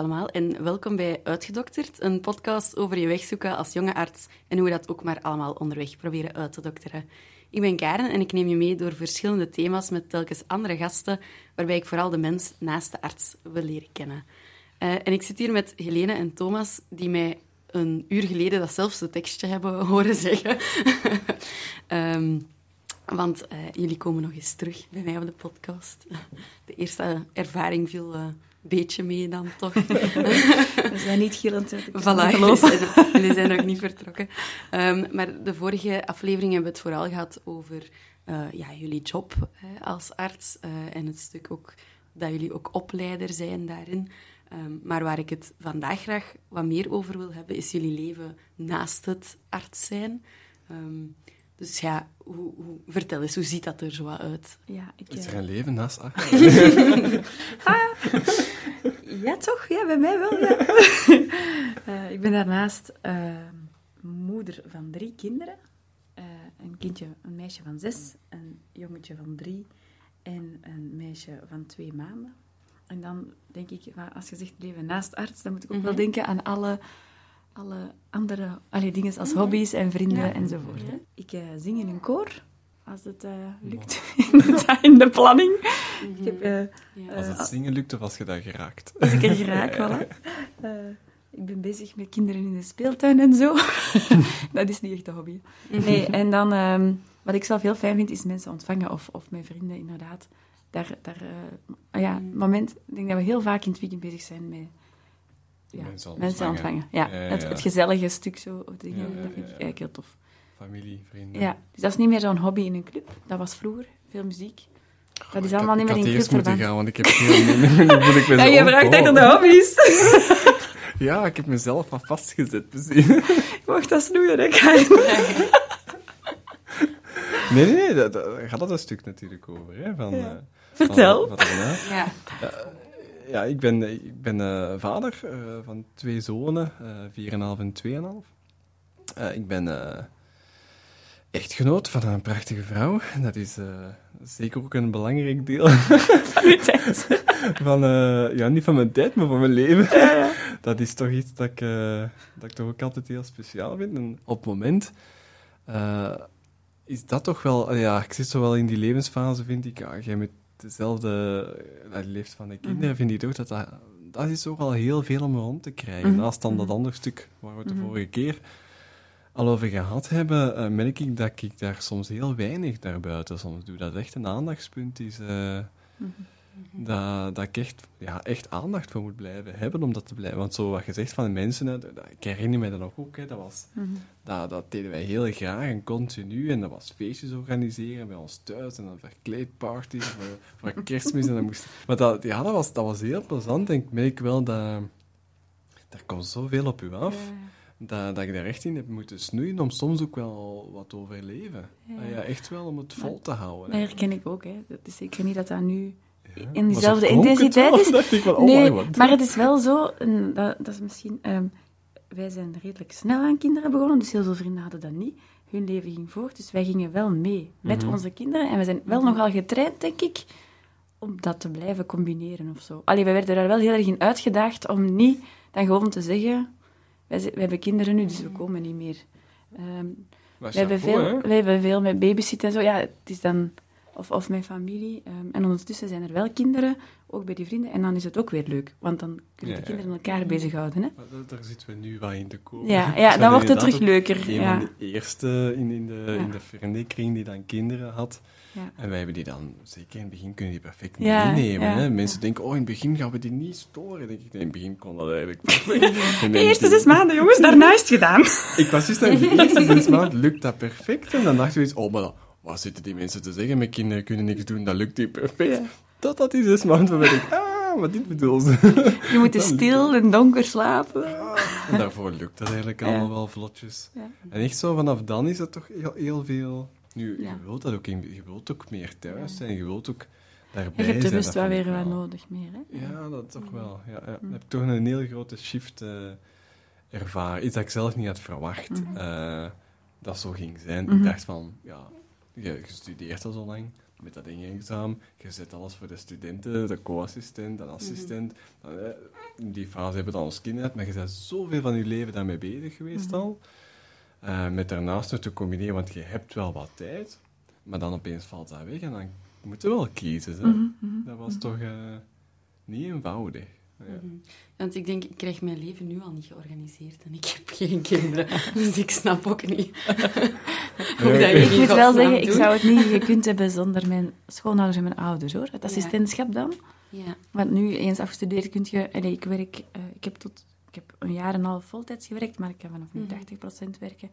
Allemaal en welkom bij Uitgedokterd, een podcast over je weg zoeken als jonge arts en hoe we dat ook maar allemaal onderweg proberen uit te dokteren. Ik ben Karen en ik neem je mee door verschillende thema's met telkens andere gasten, waarbij ik vooral de mens naast de arts wil leren kennen. Uh, en ik zit hier met Helene en Thomas, die mij een uur geleden datzelfde tekstje hebben horen zeggen. um, want uh, jullie komen nog eens terug bij mij op de podcast. De eerste ervaring viel uh, beetje mee dan toch. We zijn niet gillend uit Voilà, jullie zijn, jullie zijn nog niet vertrokken. Um, maar de vorige aflevering hebben we het vooral gehad over uh, ja, jullie job hè, als arts en het stuk ook dat jullie ook opleider zijn daarin. Um, maar waar ik het vandaag graag wat meer over wil hebben, is jullie leven naast het arts zijn. Um, dus ja, hoe, hoe, vertel eens, hoe ziet dat er zo uit? Ja, ik, is er een leven naast arts? ah, ja, toch? Ja, bij mij wel, ja. uh, ik ben daarnaast uh, moeder van drie kinderen. Uh, een kindje, een meisje van zes, een jongetje van drie en een meisje van twee maanden. En dan denk ik, als je zegt leven naast arts, dan moet ik ook mm -hmm. wel denken aan alle, alle andere alle dingen als hobby's en vrienden ja. enzovoort. Ik zing in een koor, als het uh, lukt, in de planning. Mm -hmm. ik heb, uh, als het zingen lukt of als je daar geraakt. Als ik er geraak, voilà. ik ben bezig met kinderen in de speeltuin en zo. dat is niet echt een hobby. Nee, en dan, um, wat ik zelf heel fijn vind, is mensen ontvangen of, of mijn vrienden inderdaad daar, daar uh, ja, moment, ik denk dat we heel vaak in het weekend bezig zijn met ja, mensen, mensen ontvangen. Ja, ja, ja, het, het, gezellige stuk zo, dingen, dat vind ik eigenlijk heel tof. Familie, vrienden. Ja, dus dat is niet meer zo'n hobby in een club. Dat was vroeger, veel muziek. Goh, dat is allemaal niet meer in een club moeten gaan, want ik heb heel... moet ik ja, je vraagt echt naar de hobby's. ja, ik heb mezelf al vastgezet, precies. je mag dat snoeien, hè, Nee, nee, nee, daar, gaat het een stuk natuurlijk over. Hè, van, ja. uh, Vertel. Van, van ja. Uh, ja, ik ben, ik ben uh, vader van twee zonen, 4,5 en 2,5. ik ben echtgenoot van een prachtige vrouw. Dat is zeker ook een belangrijk deel van tijd. van, ja, niet van mijn tijd, maar van mijn leven. Ja, ja. Dat is toch iets dat ik, dat ik toch ook altijd heel speciaal vind. En op het moment is dat toch wel... Ja, ik zit zo wel in die levensfase, vind ik. Ja, jij met dezelfde leeft van de kinderen, -hmm. vind ik toch dat dat... Dat is toch wel heel veel om rond te krijgen. -hmm. Naast dan dat andere stuk waar we de vorige keer al over gehad hebben, uh, merk ik dat ik daar soms heel weinig daarbuiten soms doe. Dat echt een aandachtspunt is... Uh, dat, dat ik echt, ja, echt aandacht voor moet blijven hebben om dat te blijven. Want zo wat je zegt van de mensen, hè, dat, ik herinner me dat nog ook, hè, dat, was, mm -hmm. dat, dat deden wij heel graag en continu. En dat was feestjes organiseren bij ons thuis en dan verkleedparties voor, voor kerstmis. en dan moest, maar dat, ja, dat, was, dat was heel plezant en ik merk wel dat daar komt zoveel op u af. Ja. Dat, dat ik daar echt in heb moeten snoeien om soms ook wel wat te overleven. Ja. ja echt wel om het vol te houden. Dat herken ik ook. Hè. Dat is zeker niet dat dat nu ja, in diezelfde intensiteit is. Dacht ik van, oh nee, my maar het is wel zo, dat, dat is misschien... Um, wij zijn redelijk snel aan kinderen begonnen, dus heel veel vrienden hadden dat niet. Hun leven ging voort, dus wij gingen wel mee met mm -hmm. onze kinderen. En we zijn wel nogal getraind, denk ik, om dat te blijven combineren of zo. Allee, wij werden daar wel heel erg in uitgedaagd om niet dan gewoon te zeggen... Wij, wij hebben kinderen nu, dus we komen niet meer. Um, we, hebben veel, we hebben veel met babysitten en zo. Ja, het is dan of, of mijn familie. Um, en ondertussen zijn er wel kinderen, ook bij die vrienden. En dan is het ook weer leuk, want dan kunnen ja, de kinderen elkaar ja. bezighouden. Hè? Daar zitten we nu wel in te komen. Ja, ja dan wordt het terug leuker. Een ja. van de eerste in, in de, in de vriendenkring die dan kinderen had. En wij hebben die dan, zeker in het begin, kunnen die perfect meenemen. Hè? Mensen denken, oh, in het begin gaan we die niet storen. Denk ik, nee, in het begin kon dat eigenlijk perfect. de eerste zes maanden, jongens, daarna is het gedaan. ik was juist aan de eerste zes maanden, lukt dat perfect. En dan dachten we eens, oh, maar wat zitten die mensen te zeggen? Mijn kinderen kunnen niks doen, dat lukt niet perfect. Ja. Totdat die zes maanden ben ik, ah, wat dit bedoel ze. Je moet stil en donker slapen. Ja. En daarvoor lukt dat eigenlijk allemaal ja. wel vlotjes. Ja. En echt zo, vanaf dan is het toch heel, heel veel... Nu, je wilt dat ook, in, je wilt ook meer thuis zijn, je wilt ook daarbij zijn. Je hebt er rust wel weer wat nodig meer, hè? Ja, dat toch wel. Ja, ja. Ik heb toch een heel grote shift uh, ervaren. Iets dat ik zelf niet had verwacht. Mm -hmm. uh, dat zo ging zijn. Mm -hmm. Ik dacht van, ja, je, je studeert al zo lang, met dat examen, je zet alles voor de studenten, de co-assistent, de assistent. Dan, eh, in die fase hebben we dan ons kinderen, maar je bent zoveel van je leven daarmee bezig geweest al. Eh, met daarnaast nog te combineren, want je hebt wel wat tijd, maar dan opeens valt dat weg en dan moet je wel kiezen. Hè? Dat was toch eh, niet eenvoudig. Ja. Mhm. Want ik denk, ik krijg mijn leven nu al niet georganiseerd en ik heb geen kinderen. Dus ik snap ook niet hoe dat Ik moet wel zeggen, ik zou het niet gekund hebben zonder mijn schoonouders en mijn ouders, hoor. Het assistentschap dan. Ja. Want nu, eens afgestudeerd, kun je... allee, ik, werk, eh, ik, heb tot, ik heb een jaar en een half voltijds gewerkt, maar ik kan vanaf nu 80% werken.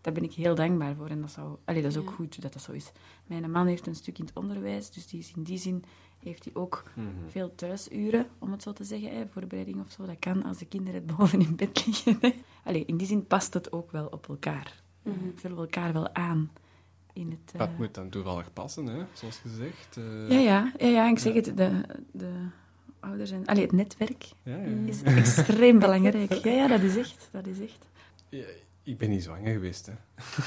Daar ben ik heel dankbaar voor. En dat, zou, allee, dat is ook Ja. goed dat dat zo is. Mijn man heeft een stuk in het onderwijs, dus die is in die zin heeft hij ook veel thuisuren, om het zo te zeggen. Hè, voorbereiding of zo, dat kan als de kinderen boven in bed liggen. Hè. Allee, in die zin past het ook wel op elkaar. We vullen elkaar wel aan. In het, Dat eh, moet dan toevallig passen, hè? zoals gezegd. eh. ja, ja, ja, ja, ik zeg het, de, de ouders en... Allee, het netwerk Ja, ja. is extreem belangrijk. Ja, ja, dat is echt, dat is echt. Ik ben niet zwanger geweest, hè.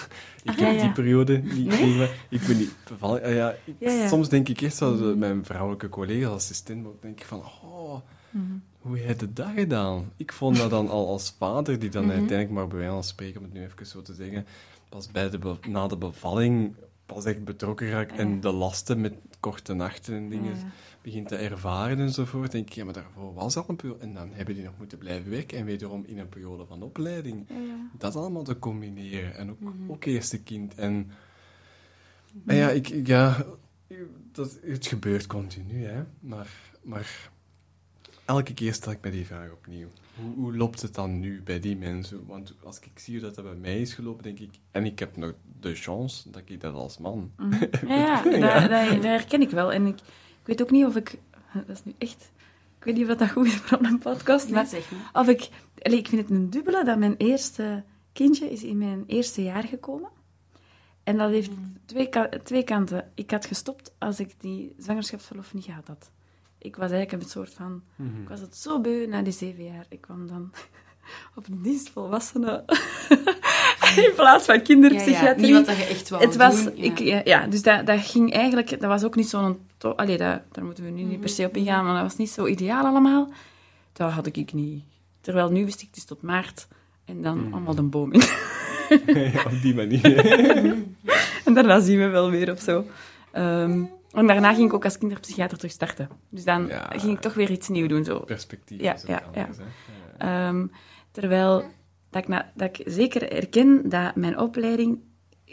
ik Ah, heb ja, die periode niet gekregen. Ik ben niet bevallen. Ah, ja, ik- Ja, ja. Soms denk ik echt, zoals eh, mijn vrouwelijke collega als assistent, denk ik van, oh, Mhm. hoe heb je dat gedaan? Ik vond dat dan al als vader, die dan uiteindelijk maar bij wijze van spreken, om het nu even zo te zeggen, pas bij de na de bevalling pas echt betrokken raak en de lasten met korte nachten en dingen Ja. begint te ervaren enzovoort, denk ik, ja, maar daarvoor was al een periode. En dan hebben die nog moeten blijven werken en wederom in een periode van opleiding. Ja. Dat allemaal te combineren. En ook, Mhm. ook eerste kind. En, en ja, ik, ik- ja dat, het gebeurt continu, hè. Maar, maar elke keer stel ik me die vraag opnieuw. Hoe, hoe loopt het dan nu bij die mensen? Want als ik zie hoe dat, dat bij mij is gelopen, denk ik... En ik heb nog de chance dat ik dat als man... Ja, ja, dat, dat, dat herken ik wel. En ik, ik weet ook niet of ik... Dat is nu echt... Ik weet niet of dat goed is voor een podcast, Nee, maar... zeg maar. Of ik... allee, ik vind het een dubbele dat mijn eerste kindje is in mijn eerste jaar gekomen. En dat heeft twee, ka- twee kanten. Ik had gestopt als ik die zwangerschapsverlof niet gehad had. Ik was eigenlijk een soort van... Ik was het zo beu na die zeven jaar. Ik kwam dan op een dienstvolwassenen in plaats van Ja, ja, kinderpsychiatrie. niet wat dat je echt wou Het was, doen. ja. ik, ja, ja, dus dat, dat ging eigenlijk, dat was ook niet zo'n, allee, dat, daar moeten we nu niet per se op ingaan, maar dat was niet zo ideaal allemaal. Dat had ik niet. Terwijl nu wist ik, het is tot maart en dan allemaal de boom in. op die manier. en daarna zien we wel weer of zo. Ehm, en daarna ging ik ook als kinderpsychiater terug starten. Dus dan Ja. ging ik toch weer iets nieuws doen. Zo. Perspectief Ja, is ook ja, ja. anders, hè. Ja. Ehm, terwijl dat ik, na- dat ik zeker erken dat mijn opleiding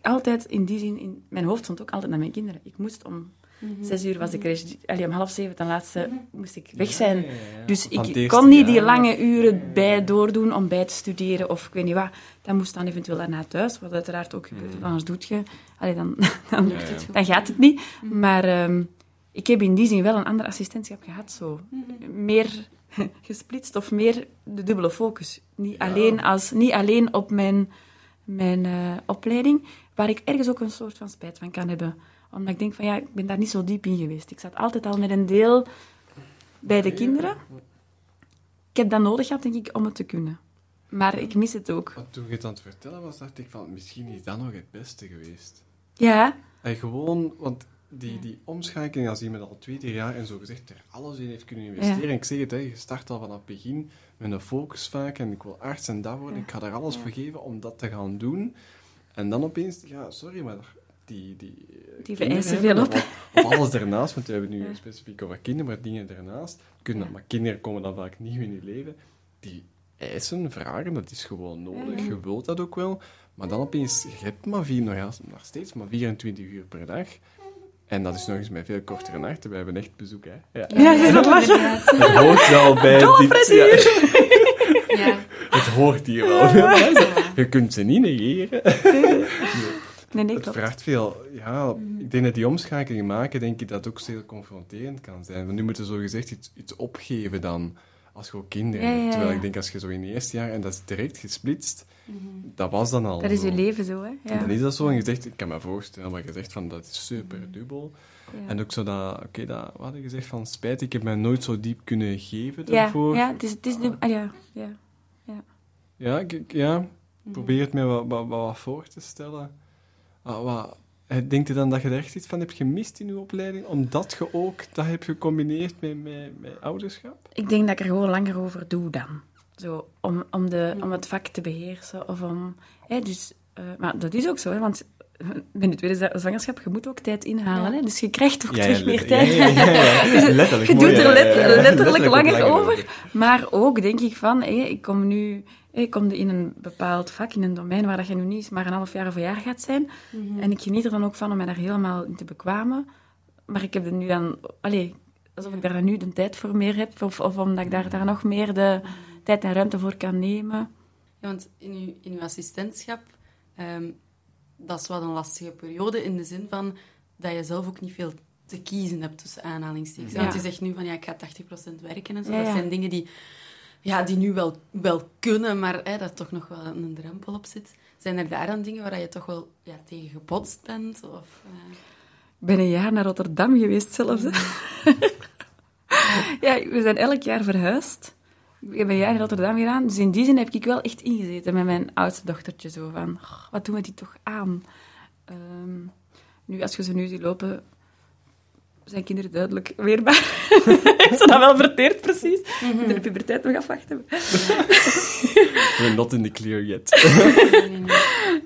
altijd in die zin... In, mijn hoofd stond ook altijd naar mijn kinderen. Ik moest om zes uur was ik er... Allee, om half zeven ten laatste moest ik weg zijn. Ja, ja, ja. Dus het ik eerste kon niet die lange uren bij doordoen om bij te studeren of ik weet niet wat. Dat moest dan eventueel daarna thuis, wat uiteraard ook gebeurt. want Anders doet je... Allee, dan, dan, Ja, ja. dan gaat het niet. Maar ehm, ik heb in die zin wel een ander assistentschap gehad. Zo. Meer gesplitst of meer de dubbele focus. Niet, alleen, als, niet alleen op mijn, mijn eh, opleiding, waar ik ergens ook een soort van spijt van kan hebben. Omdat ik denk van ja, ik ben daar niet zo diep in geweest. Ik zat altijd al met een deel bij de kinderen. Ik heb dat nodig gehad, denk ik, om het te kunnen. Maar ik mis het ook. Toen je het aan het vertellen was, dacht ik van, misschien is dat nog het beste geweest. Ja, En gewoon, want die, die omschakeling, als iemand al twee, drie jaar en zo gezegd er alles in heeft kunnen investeren. Ja. Ik zeg het, hè, je start al vanaf het begin met een focus vaak en ik wil arts en dat worden. Ik ga daar alles voor geven om dat te gaan doen. En dan opeens, ja, sorry, maar die... Die, eh, Die vereisen veel op. Of, of alles daarnaast, want we hebben nu specifiek over kinderen, maar dingen daarnaast. Kunnen, Maar kinderen komen dan vaak nieuw in je leven. Die eisen, vragen, dat is gewoon nodig. Je wilt dat ook wel. Maar dan opeens, je hebt maar, vier, nog, ja, nog steeds maar 24 uur per dag. En dat is nog eens met veel kortere nachten. We hebben echt bezoek, hè. Ja. ja, dat lachen. Het hoort wel bij dit... Ja, Ja. het hoort hier wel. Je kunt ze niet negeren. Nee, nee, Het klopt. vraagt veel. Ja, ik denk dat die omschakeling maken, denk ik dat ook zeer confronterend kan zijn. Want nu moeten zo gezegd iets, iets opgeven dan, als gewoon kinderen. Ja, ja, ja. Terwijl ik denk, als je zo in het eerste jaar, en dat is direct gesplitst, dat was dan al Dat is zo. je leven zo, hè. En dan is dat zo, en je zegt, ik kan me voorstellen, maar je zegt van, dat is super dubbel. En ook zo dat, oké, dat, wat had je gezegd, van spijt, ik heb mij nooit zo diep kunnen geven daarvoor. ja, het is, het is. Ah, ja, ja. Ja, ik, ja Mhm. probeer het mij wat, wat, wat voor te stellen. Ah, wat, Eh, Denk je dan dat je er echt iets van hebt gemist in je opleiding, omdat je ook dat hebt gecombineerd met, met, met ouderschap? Ik denk dat ik er gewoon langer over doe dan. Zo, om, om, de, om het vak te beheersen. Of om, hè, dus, eh, maar dat is ook zo, hè, want bij de tweede zwangerschap, je moet ook tijd inhalen. Hè, dus je krijgt ook terug meer tijd. ja, ja, ja, ja. Letterlijk. je mooi, doet er ja, let- ja, ja. letterlijk, langer over. Maar ook denk ik van, hé, ik kom nu ik kom in een bepaald vak, in een domein waar dat je nu niet eens maar een half jaar of een jaar gaat zijn. En ik geniet er dan ook van om mij daar helemaal in te bekwamen. Maar ik heb er nu dan, allee, alsof ik daar nu de tijd voor meer heb, of, of omdat ik daar, daar nog meer de tijd en ruimte voor kan nemen. Ja, want in uw, in uw assistentschap, ehm, dat is wat een lastige periode in de zin van dat je zelf ook niet veel te kiezen hebt tussen aanhalingstekens. Ja. Want je zegt nu van ja, ik ga 80% werken en zo. Ja, Dat zijn dingen die, ja, die nu wel, wel kunnen, maar hè, dat toch nog wel een drempel op zit. Zijn er daar dan dingen waar je toch wel ja, tegen gebotst bent? Of, eh, Ik ben een jaar naar Rotterdam geweest zelfs. hè. ja, we zijn elk jaar verhuisd. Ik heb een jaar in Rotterdam gedaan. Dus in die zin heb ik wel echt ingezeten met mijn oudste dochtertje. Zo van, "Oh, wat doen we die toch aan? Ehm, nu, als je ze nu ziet lopen, zijn kinderen duidelijk weerbaar. Heeft ze dat wel verteerd, precies? Mhm. De puberteit nog afwachten. We're not in the clear yet.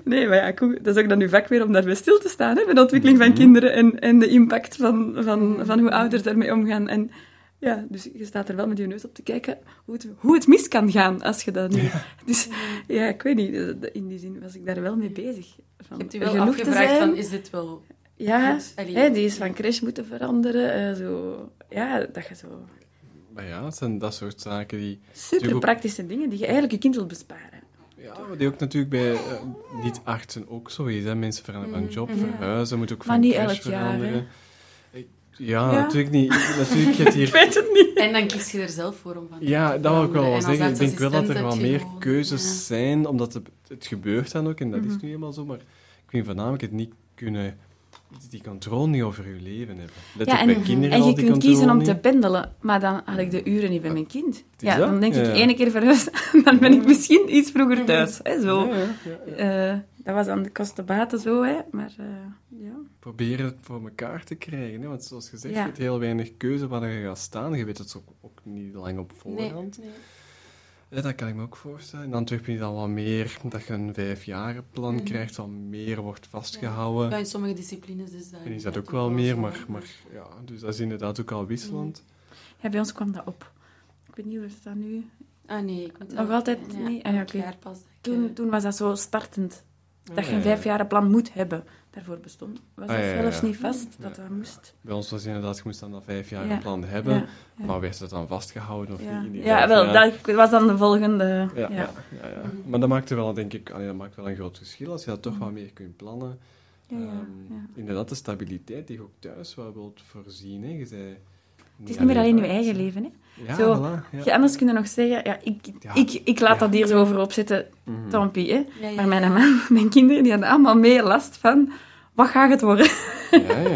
Nee, maar ja, cool. dat is ook dan uw vak weer om daarbij stil te staan, hè, bij de ontwikkeling van kinderen en, en de impact van, van, van hoe ouders daarmee omgaan. En ja, dus je staat er wel met je neus op te kijken hoe het, hoe het mis kan gaan als je dat nu... Dus ja, ik weet niet, eh, in die zin was ik daar wel mee bezig. Van je hebt je wel afgevraagd van, is dit wel... Ja, hè, die is van crash moeten veranderen. eh, zo, ja, dat je zo... Maar ja, het zijn dat soort zaken die... Super praktische dingen die je eigenlijk je kind wilt besparen. Ja, maar die ook natuurlijk bij eh, niet-artsen ook zo is. Hè. Mensen veranderen van job, verhuizen, moeten ook Maar van niet crash elk jaar, veranderen. Ik- Ja, Ja. natuurlijk niet. Natuurlijk, Ik weet het niet. En dan kies je er zelf voor om van te Ja, dat wil ik wel wel zeggen. Ik denk wel dat er je meer gewoon- keuzes ja. zijn, omdat het, het gebeurt dan ook, en dat Mhm. is nu eenmaal zo, maar ik vind voornamelijk het niet kunnen... Die controle niet over je leven hebben. Let Ja, en, bij kinderen en je kunt kiezen om te pendelen, maar dan had ik de uren niet bij mijn kind. Ja, dat? dan denk ik ene keer verhuisd, dan ben ik misschien iets vroeger thuis. Hè, zo. Ja. Eh, dat was aan de kostenbaten zo, hè. Maar eh, ja. Proberen het voor elkaar te krijgen. Hè? Want zoals gezegd, je hebt heel weinig keuze waar je gaat staan. Je weet het ook, ook niet lang op Nee, voorhand. nee. Ja, dat kan ik me ook voorstellen. In Antwerpen is dat wel meer dat je een vijfjarenplan Mhm. krijgt, wat meer wordt vastgehouden. Ja, in sommige disciplines is dat... En is dat ook wel meer, maar, maar ja, dus dat is inderdaad ook al wisselend. ja, bij ons kwam dat op. Ik weet niet hoe dat nu. Ah nee, ik moet Nog altijd niet? Ah, ja, jaar pas. ik, Toen, eh, toen was dat zo startend. Dat je Ja, een ja, ja. vijfjarenplan moet hebben. Daarvoor bestond was dat Ah, ja, ja, zelfs ja. niet vast, dat dat moest. Bij ons was inderdaad, je moest dan dat vijf jaar Ja. een plan hebben, Ja, ja. maar werd dat dan vastgehouden of Ja, niet? ja wel, dat was dan de volgende... Ja, ja. ja. Ja, ja, Maar dat maakt er wel, denk ik, allee, dat maakt wel een groot verschil als je dat toch wat meer kunt plannen. Ja, ja, Ehm, ja. Inderdaad, de stabiliteit die je ook thuis wel wilt voorzien. Hè. Je zei, Het is niet meer alleen je eigen leven, hè. Ja, Zo, voilà, ja. Je, anders kun je nog zeggen, ja, ik, Ja. ik, ik laat Ja. dat hier zo over hè. ja, ja, Maar mijn man, mijn kinderen, die hadden allemaal meer last van, wat gaat het worden? Ja, ja,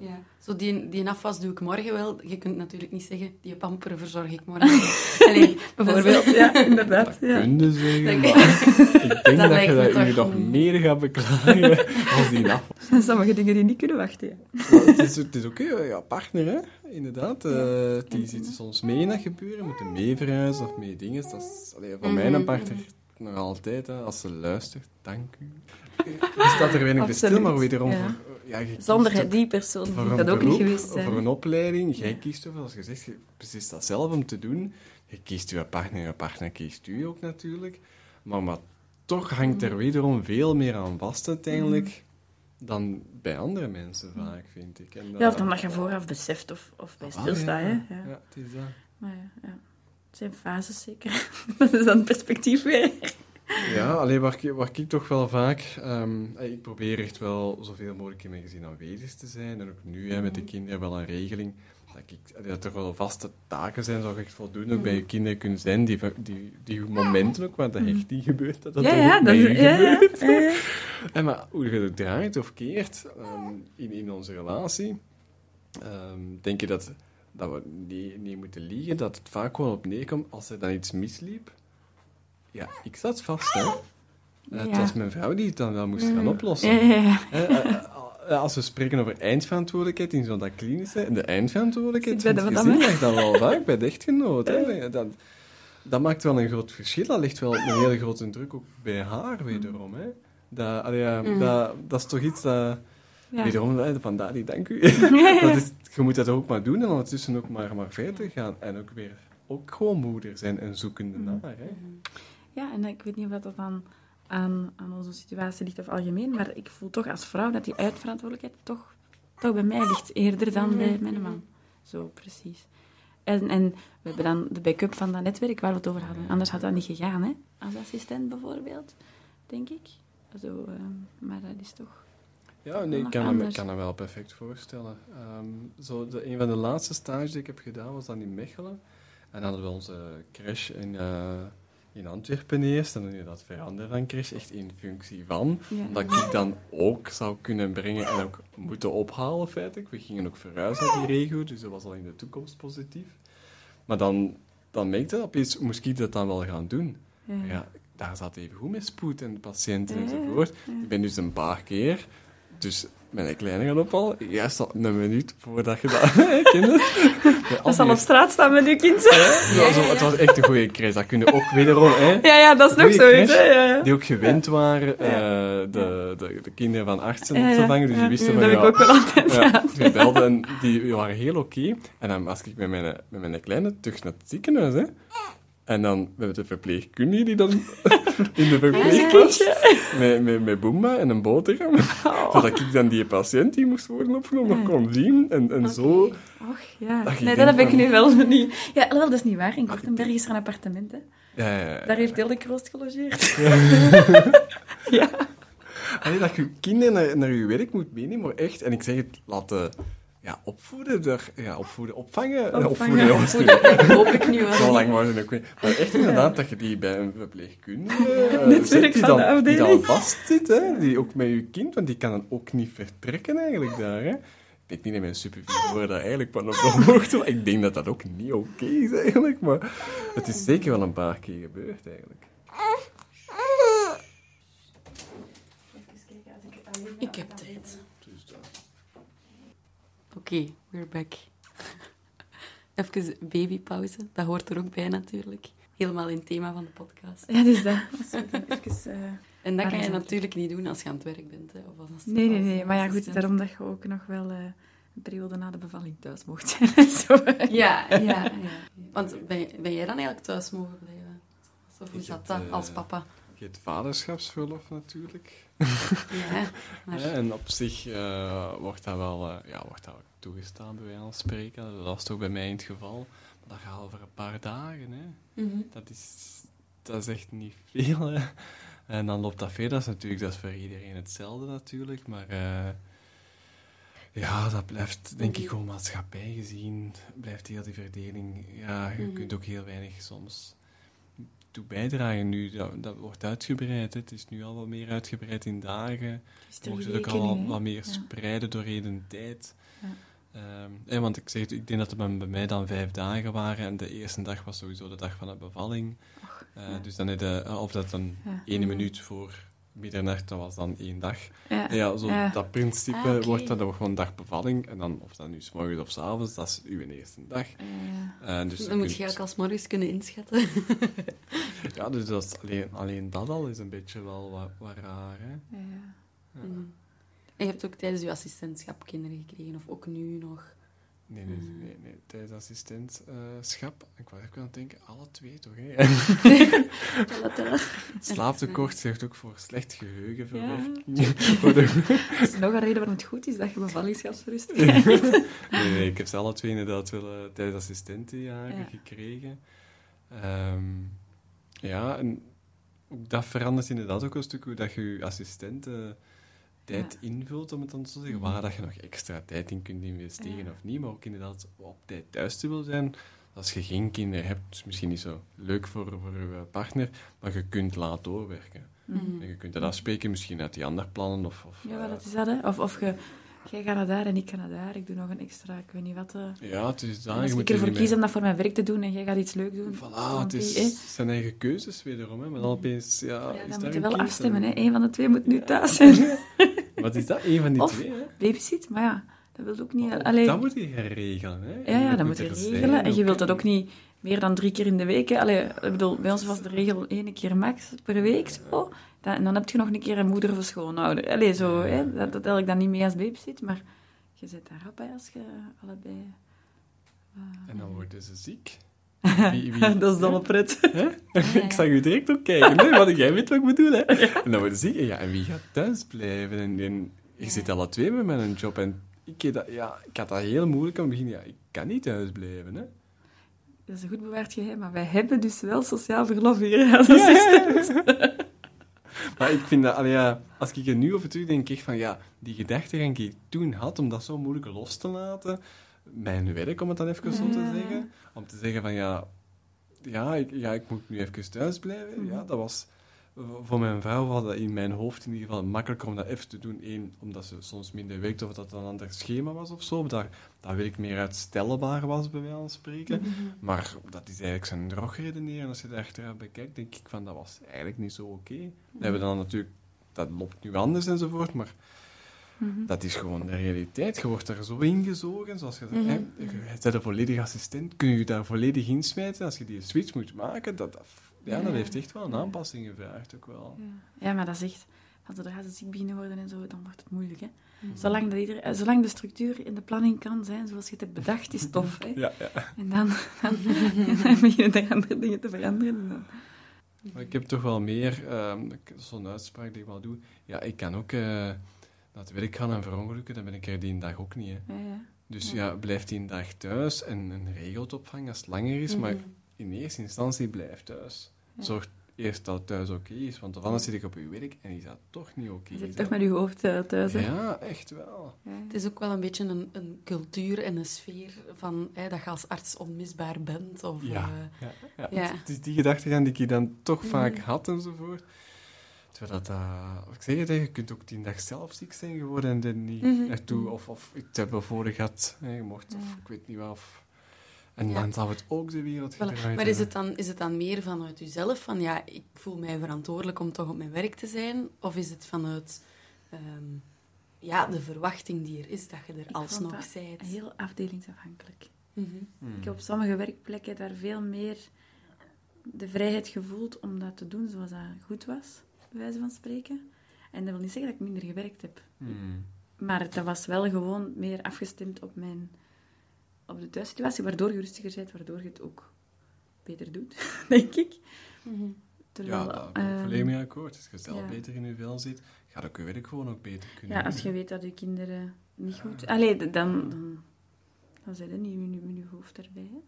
ja. Zo die, die afwas doe ik morgen wel. Je kunt natuurlijk niet zeggen, die pamperen verzorg ik morgen. Allee, Bijvoorbeeld, ja, inderdaad. Ja. Kun je zeggen, Dat- maar ik denk dat, je dat je toch nog meer gaat beklagen als die afwas. Sommige dingen die niet kunnen wachten, ja. Het, is, het is ook eh, ja, partner, hè? inderdaad. eh, die zitten soms mee in dat gebeuren, moeten mee verhuizen of mee dingen. Dat is allee, voor mij een Mhm, partner nog altijd, hè, als ze luistert, dank u. Je staat er weinig bij stil, maar wederom ja. voor... Ja, Zonder die persoon voor een dat ook niet geweest Voor zijn. een opleiding, jij kiest ervoor, als je zegt, je precies dat zelf om te doen. Je kiest je partner, je partner kiest u ook natuurlijk. Maar, maar toch hangt er wederom veel meer aan vast uiteindelijk dan bij andere mensen vaak, vind ik. En, Ja, of dan dat je vooraf beseft of, of bij ah, stilstaat, ja, ja. Ja. Ja, het is dat. Maar ja, ja. Het zijn fases, zeker. dat is dan perspectief weer. Ja, alleen waar, ik- waar ik toch wel vaak... ehm, ik probeer echt wel zoveel mogelijk in mijn gezin aanwezig te zijn. En ook nu hè, met de kinderen wel een regeling. Dat, ik, dat er wel vaste taken zijn, zou echt voldoende ook bij je kinderen kunnen zijn. Die, die, die momenten ook, waar dat echt niet gebeurt. Dat dat Ja, ja, dat is... Ja, gebeurt. ja, ja. En maar hoe je het draait of keert ehm, in, in onze relatie, ehm, denk je dat, dat we niet, niet moeten liegen, dat het vaak gewoon op neerkomt als er dan iets misliep. Ja, ik zat vast, hè. Ja. Het was mijn vrouw die het dan wel moest gaan oplossen. Ja, ja, ja. Hè, eh, eh, als we spreken over eindverantwoordelijkheid in zo'n dat klinische, de eindverantwoordelijkheid van het gezin ligt dan wel vaak bij de echtgenoot. Hè. Dat, dat maakt wel een groot verschil. Dat ligt wel een hele grote druk ook bij haar wederom. Hè. Dat, allee, Mm. dat, dat is toch iets dat... Wederom, vandaar die dank u. dat is, je moet dat ook maar doen en ondertussen ook maar, maar verder gaan. En ook weer ook gewoon moeder zijn en zoekende Mm. naar. Hè. Ja, en ik weet niet of dat dan aan, aan onze situatie ligt of algemeen, maar ik voel toch als vrouw dat die uitverantwoordelijkheid toch, toch bij mij ligt, eerder dan bij mijn man. Zo, precies. En, en we hebben dan de backup van dat netwerk waar we het over hadden. Anders had dat niet gegaan, hè? Als assistent bijvoorbeeld, denk ik. Zo, ehm, maar dat is toch... Ja, nee, ik kan, anders. kan hem wel perfect voorstellen. Ehm, zo de, een van de laatste stages die ik heb gedaan was dan in Mechelen. En dan hadden we onze crash in, eh, in Antwerpen eerst. En dan is dat veranderd van crash, echt in functie van. Ja. Dat ik dan ook zou kunnen brengen en ook moeten ophalen, feitelijk. We gingen ook verhuizen naar die regio, dus dat was al in de toekomst positief. Maar dan, dan merkte ik opeens, moest ik dat dan wel gaan doen? Ja. Ja, daar zat even goed met spoed en patiënten Ja, enzovoort. Ik ben dus een paar keer, dus mijn kleine gaan ophalen, juist al een minuut voordat je dat kent. het? Dat zal op straat staan met uw kind. Ja, het was echt een goede crash. Dat kun je ook wederom, hè, Ja, ja, dat is nog zoiets, die ook gewend waren, eh, de, de, de kinderen van artsen op te vangen, dus die wisten Dat van, heb ik ook wel altijd ja, gehad. die belden en die waren heel oké. En dan was ik met mijn, met mijn kleine terug naar het ziekenhuis, hè. En dan hebben we de verpleegkundige die dan in de verpleeg was, met, met, met boemba en een boterham. Zodat ik dan die patiënt die moest worden opgenomen nog kon zien. En, en zo... Och, ja. Dat Nee, dat heb ik nu wel niet. Ja, wel, dat is niet waar. In Kortenberg is er een appartement, hè. Ja, ja, ja. Daar heeft Hilde Kroost gelogeerd. Allee, dat je je kinderen naar, naar je werk moet meenemen, maar echt, en ik zeg het, laten ja, opvoeden, ja, opvoeden, opvangen, Opvangen. opvoeden. Dat wel. Zo lang was het ook niet. Maar echt inderdaad, dat je die bij een verpleegkundige eh, Netwerk zet, die dan, die dan afdeling. vast zit, hè, die ook met je kind, want die kan dan ook niet vertrekken eigenlijk daar. Hè. Ik denk niet dat mijn supervisor daar eigenlijk van op de hoogte was. Ik denk dat dat ook niet oké is eigenlijk, maar het is zeker wel een paar keer gebeurd eigenlijk. Ik heb tijd. Oké, we're back. Even babypauze, dat hoort er ook bij natuurlijk. Helemaal in het thema van de podcast. Ja, dus dat. even, eh, En dat kan je natuurlijk niet doen als je aan het werk bent. Hè, of als, Nee, nee, nee. Maar ja, goed, daarom dat je ook nog wel eh, een periode na de bevalling thuis mocht zijn. en Zo. Ja, ja, ja. Want ben, jij dan eigenlijk thuis mogen blijven? Of hoe zat dat eh, als papa? Je hebt vaderschapsverlof natuurlijk. Ja, maar... Ja, en op zich eh, wordt dat wel eh, ja, wordt dat toegestaan, bij wijze van spreken. Dat was toch bij mij in het geval. Maar dat gaat over een paar dagen. Hè. Mhm. Dat, is, dat is echt niet veel. Hè. En dan loopt dat verder. Dat is natuurlijk dat is voor iedereen hetzelfde natuurlijk. Maar eh, ja, dat blijft denk ik gewoon maatschappij gezien. Blijft heel die verdeling. Ja, je Mhm. kunt ook heel weinig soms toe bijdragen nu. Dat, dat wordt uitgebreid. Hè. Het is nu al wat meer uitgebreid in dagen. Je mocht het ook al wat meer Ja. spreiden doorheen de tijd. Ja. Ehm, hè, want ik, zeg, ik denk dat het bij mij dan vijf dagen waren en de eerste dag was sowieso de dag van de bevalling. Eh, ja. Dus dan had je, eh, of dat dan Ja. ene minuut voor middernacht, dat was dan één dag. Ja. Ja, zo Ja. dat principe Ah, wordt dan ook gewoon dag bevalling. En dan, of dat nu s morgens of s avonds, dat is uw eerste dag. Ja. Eh, dus je Dan moet kunt- je ook als morgens kunnen inschatten. Ja, dus dat is alleen, alleen dat al is een beetje wel wat, wat raar, hè. Ja. En je hebt ook tijdens je assistentschap kinderen gekregen, of ook nu nog? Nee, nee, Mm. nee, nee. tijdens assistentschap. ik was even aan het denken, alle twee toch, hè. Slaaptekort zorgt ook voor slecht. Voor de- Dat is nog een reden waarom het goed is dat je bevallingschapsrust krijgt. nee, nee, ik heb ze alle twee inderdaad wel eh, tijdens assistentenjaren Ja. gekregen. Ehm, ja, en dat verandert inderdaad ook een stuk hoe dat je je assistenten tijd invult, om het dan zo te zeggen. Waar dat je nog extra tijd in kunt investeren Ja. of niet, maar ook inderdaad op tijd thuis te wil zijn. Als je geen kinderen hebt, is misschien niet zo leuk voor, voor je partner, maar je kunt laat doorwerken. Mhm. En je kunt dat afspreken, misschien uit die andere plannen. Of, of, Ja, wel, eh, dat is dat, hè. Of, of je jij gaat naar daar en ik ga naar daar. Ik doe nog een extra, ik weet niet wat. eh. Ja, het is daar. als ik er ervoor kies mee- om dat voor mijn werk te doen en jij gaat iets leuk doen. Voilà, het is zijn eigen keuzes wederom. Hè. Maar dan opeens, ja, Ja, is dan moet je een wel afstemmen. Hè. Eén van de twee moet nu thuis zijn. Wat is dat? Eén van die Of- twee, hè? Babysit, maar ja, dat wil ook niet. Maar ook Allee, Dat moet je gaan regelen, hè. ja, ja, dat dat moet je zijn, regelen. En je wilt dat ook niet meer dan drie keer in de week. Hè. Allee, ik bedoel, bij ons was de regel één keer max per week. Zo. Dat- en dan heb je nog een keer een moeder of schoonouder. Allee, zo, hè. Dat, dat tel ik dan niet mee als babysit, maar je zit daar rap bij als je allebei... En dan worden ze ziek. Wie, wie, dat is dan een pret. Ik zag u direct op kijken, hè? want jij weet wat ik bedoel. Hè? En dan. En Ja, en wie gaat thuis blijven? En, en je zit alle twee met mijn job. En ik, dat, ja, ik had dat heel moeilijk aan het begin. Ja, ik kan niet thuis blijven. Hè? Dat is een goed bewaard geheim, maar wij hebben dus wel sociaal verlof hier als assistent. Maar ik vind dat, ja, als ik er nu over terug denk, ik van ja, die gedachte die ik toen had om dat zo moeilijk los te laten, mijn werk, om het dan even zo te zeggen, om te zeggen van ja, ja, ik, ja, ik moet nu even thuis blijven, ja, dat was voor mijn vrouw was dat in mijn hoofd in ieder geval makkelijker om dat even te doen. Eén, omdat ze soms minder werkte of dat het een ander schema was of zo. Dat, dat werk meer uitstelbaar was, bij wijze van spreken. Maar dat is eigenlijk zijn drog redeneren. Als je daar achteraf bekijkt, denk ik van dat was eigenlijk niet zo oké. Dat hebben we dan natuurlijk, dat loopt nu anders enzovoort, maar dat is gewoon de realiteit. Je wordt daar zo ingezogen, zoals je zegt. hè, Je bent een volledig assistent, kun je je daar volledig insmijten als je die switch moet maken. Dat, dat, ja, dat Ja. heeft echt wel een aanpassing gevraagd ook wel. Ja, maar dat is echt... Want zodra ze ziek beginnen worden en zo, dan wordt het moeilijk, hè. Zolang, dat ieder, eh, zolang de structuur in de planning kan zijn zoals je het hebt bedacht, is het tof, hè. Ja, ja. En dan, dan, dan beginnen er andere dingen te veranderen. en dan- Maar ik heb toch wel meer, ehm, zo'n uitspraak die ik wel doe. Ja, ik kan ook eh, naar het werk gaan en verongelukken, dan ben ik er die dag ook niet. Hè. Ja, ja. Dus ja, blijft die een dag thuis en, en regelt opvang als het langer is, maar in eerste instantie blijf thuis. Zorg eerst dat het thuis oké is, want anders zit ik op je werk en is dat toch niet oké. Je zit toch dat- met je hoofd eh, thuis, hè. Ja, echt wel. Ja. Het is ook wel een beetje een, een cultuur en een sfeer van hè, dat je als arts onmisbaar bent. Of, Ja. eh, Ja, ja. Ja. Het, het is die gedachtegang die ik dan toch vaak had enzovoort. Dat, eh, ik zeg het, je kunt ook die dag zelf ziek zijn geworden en er niet Mhm. naartoe. Of, of ik heb voor gehad, hè, je mocht, of ik weet niet wat. Of, en Ja. dan zou het ook de wereld Voilà. gedraaid Maar is het, dan, is het dan meer vanuit jezelf, van ja, ik voel mij verantwoordelijk om toch op mijn werk te zijn? Of is het vanuit ehm, ja, de verwachting die er is, dat je er Ik vond alsnog dat bent? Heel afdelingsafhankelijk. Mhm. Hmm. Ik heb op sommige werkplekken daar veel meer de vrijheid gevoeld om dat te doen zoals dat goed was, bij wijze van spreken. En dat wil niet zeggen dat ik minder gewerkt heb. Hmm. Maar dat was wel gewoon meer afgestemd op, mijn, op de thuissituatie, waardoor je rustiger bent, waardoor je het ook beter doet, denk ik. Mhm. Terwijl, Ja, daar ben ik ehm, volledig mee akkoord. Als je zelf ja. beter in je vel zit, gaat ook je werk gewoon ook beter kunnen ja, doen, als je weet dat je kinderen niet goed... Allee, dan, dan, dan zit je niet in je, in je hoofd erbij. Hè?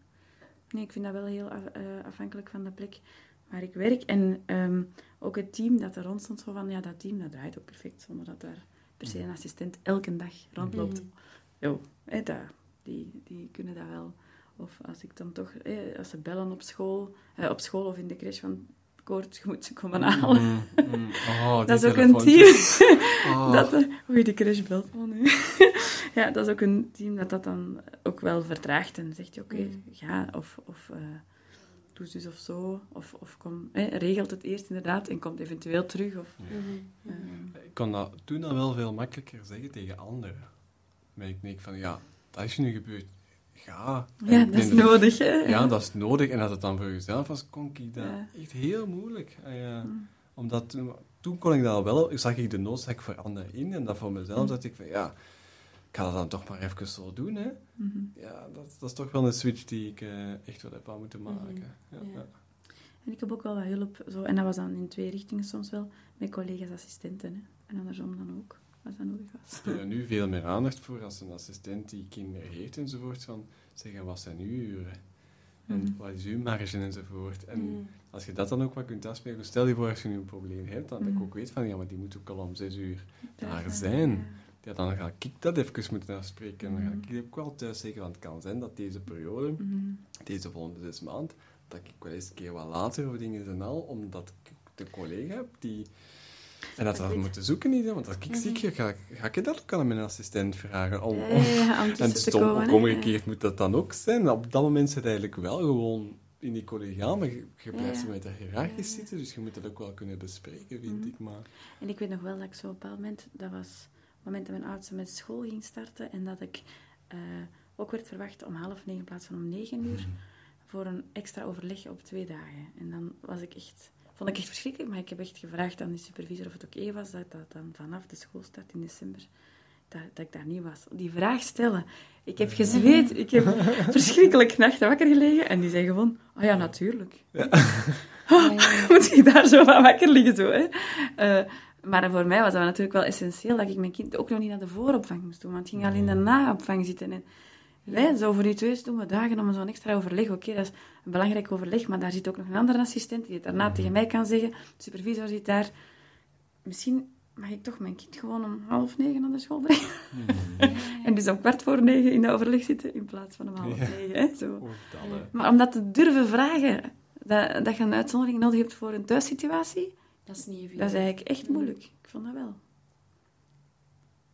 Nee, ik vind dat wel heel af- eh, afhankelijk van de plek waar ik werk. En ehm, ook het team dat er rond stond, zo van, ja, dat team dat draait ook perfect, zonder dat daar per se een assistent elke dag rondloopt. Mhm. Jo, dat, die, die kunnen dat wel. Of als ik dan toch, als ze bellen op school, eh, op school of in de crash van Koort, je moet ze komen halen. Mm, mm. Oh, Dat is ook een team. Oh. Dat, eh, oei, de crash belt van nu. ja, dat is ook een team dat dat dan ook wel vertraagt. En zegt je, oké, Mm. ga, of, of eh, doe dus of zo. Of, of kom, hè, regelt het eerst inderdaad en komt eventueel terug. Of, Mhm. eh, Ik kon dat toen al wel veel makkelijker zeggen tegen anderen. Maar ik denk van, ja, dat is nu gebeurd. Ja, ik dat is nodig, hè. Ja, dat is nodig. En als het dan voor jezelf was, kon ik dat Ja. echt heel moeilijk. Ja. Mm. Omdat toen, toen kon ik dat wel, zag ik de noodzaak voor anderen in. En dat voor mezelf, Mm. dat ik van, ja, ik ga dat dan toch maar even zo doen, hè. Mhm. Ja, dat, dat is toch wel een switch die ik eh, echt wel heb aan moeten maken. Ja, Ja. ja. En ik heb ook wel wat hulp, zo, en dat was dan in twee richtingen soms wel, met collega's assistenten. Hè. En andersom dan ook, als dat nodig was. Ik heb er nu veel meer aandacht voor als een assistent die kinderen heeft enzovoort. Van zeggen, wat zijn uw uren? En Mhm. wat is uw marge enzovoort? En Mhm. als je dat dan ook wat kunt afspreken, stel je voor als je nu een probleem hebt, dan dat ik Mhm. ook weet van, ja, maar die moet ook al om zes uur daar Daar zijn. Ja. Dan ga ik dat even moeten afspreken. En dan Mhm. ga ik ook wel thuis zeggen, want het kan zijn dat deze periode, Mhm. deze volgende zes maand, dat ik wel eens een keer wat later of dingen en al, omdat ik de collega heb die En dat we dat moeten zoeken niet, hè, want als ik ziek ga, ga, ga ik dat ook aan mijn assistent vragen. Om, Ja, ja, ja, om en stom, omgekeerd moet dat dan ook zijn. Op dat moment zit eigenlijk wel gewoon in die collegiaal, maar je, je blijft zo met dat hiërarchisch zitten, dus je moet dat ook wel kunnen bespreken, vind Mhm. ik. Maar En ik weet nog wel dat ik zo op een bepaald moment, dat was het moment dat mijn oudste met school ging starten, en dat ik eh, ook werd verwacht om half negen in plaats van om negen uur voor een extra overleg op twee dagen. En dan was ik echt, vond ik echt verschrikkelijk, maar ik heb echt gevraagd aan de supervisor of het oké was dat dat dan vanaf de schoolstart in december, dat, dat ik daar niet was. Die vraag stellen. Ik heb gezweet, ik heb verschrikkelijk nachten wakker gelegen en die zei gewoon, oh ja, natuurlijk. moet je daar zo van wakker liggen. Zo, hè. Eh, maar voor mij was dat natuurlijk wel essentieel dat ik mijn kind ook nog niet naar de vooropvang moest doen, want het ging al in de naopvang zitten. En wij, zo voor die twee doen we dagen om zo'n extra overleg. Oké, dat is een belangrijk overleg, maar daar zit ook nog een andere assistent die het daarna tegen mij kan zeggen. De supervisor zit daar. Misschien mag ik toch mijn kind gewoon om half negen naar de school brengen. en dus om kwart voor negen in de overleg zitten in plaats van om half negen. Hè, zo. Maar om dat te durven vragen, dat, dat je een uitzondering nodig hebt voor een thuissituatie, Dat is niet evident. dat is eigenlijk echt moeilijk. Ik vond dat wel.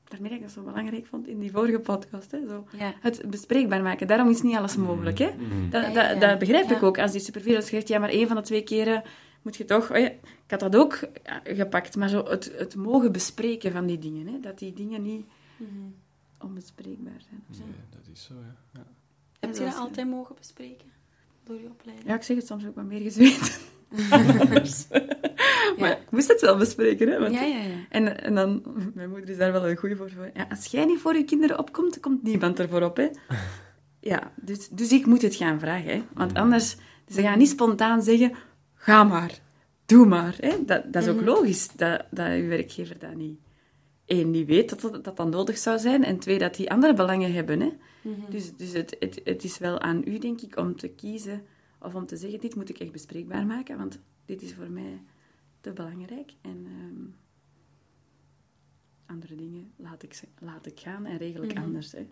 Daarmee dat ik dat zo belangrijk vond in die vorige podcast. Hè, zo. Ja. Het bespreekbaar maken, daarom is niet alles mogelijk. Hè. Mhm. Dat, Ja, dat, ja, dat begrijp ik ook. Als die supervisor zegt, ja, maar één van de twee keren moet je toch... Oh ja, ik had dat ook ja, gepakt, maar zo het, het mogen bespreken van die dingen. Hè, dat die dingen niet Mhm. onbespreekbaar zijn. of zo. Nee, dat is zo, ja. ja. Heb je dat altijd mogen bespreken? Door je opleiding? Ja, ik zeg het soms ook wat meer gezweet. maar ik moest het wel bespreken, hè. Want ja, ja. ja. En, en dan, mijn moeder is daar wel een goede voor. Ja, als jij niet voor je kinderen opkomt, komt niemand ervoor op. Hè? Ja, dus, dus ik moet het gaan vragen. Hè? Want anders, ze gaan niet spontaan zeggen, ga maar, doe maar. Hè? Dat, dat is ook Mhm. logisch, dat, dat uw werkgever dat niet... Eén, niet weet dat dat, dat dat nodig zou zijn. En twee, dat die andere belangen hebben. Hè? Mhm. Dus, dus het, het, het is wel aan u, denk ik, om te kiezen of om te zeggen, dit moet ik echt bespreekbaar maken, want dit is voor mij te belangrijk. En ehm, andere dingen laat ik, laat ik gaan en regel ik Mhm. anders. Hè.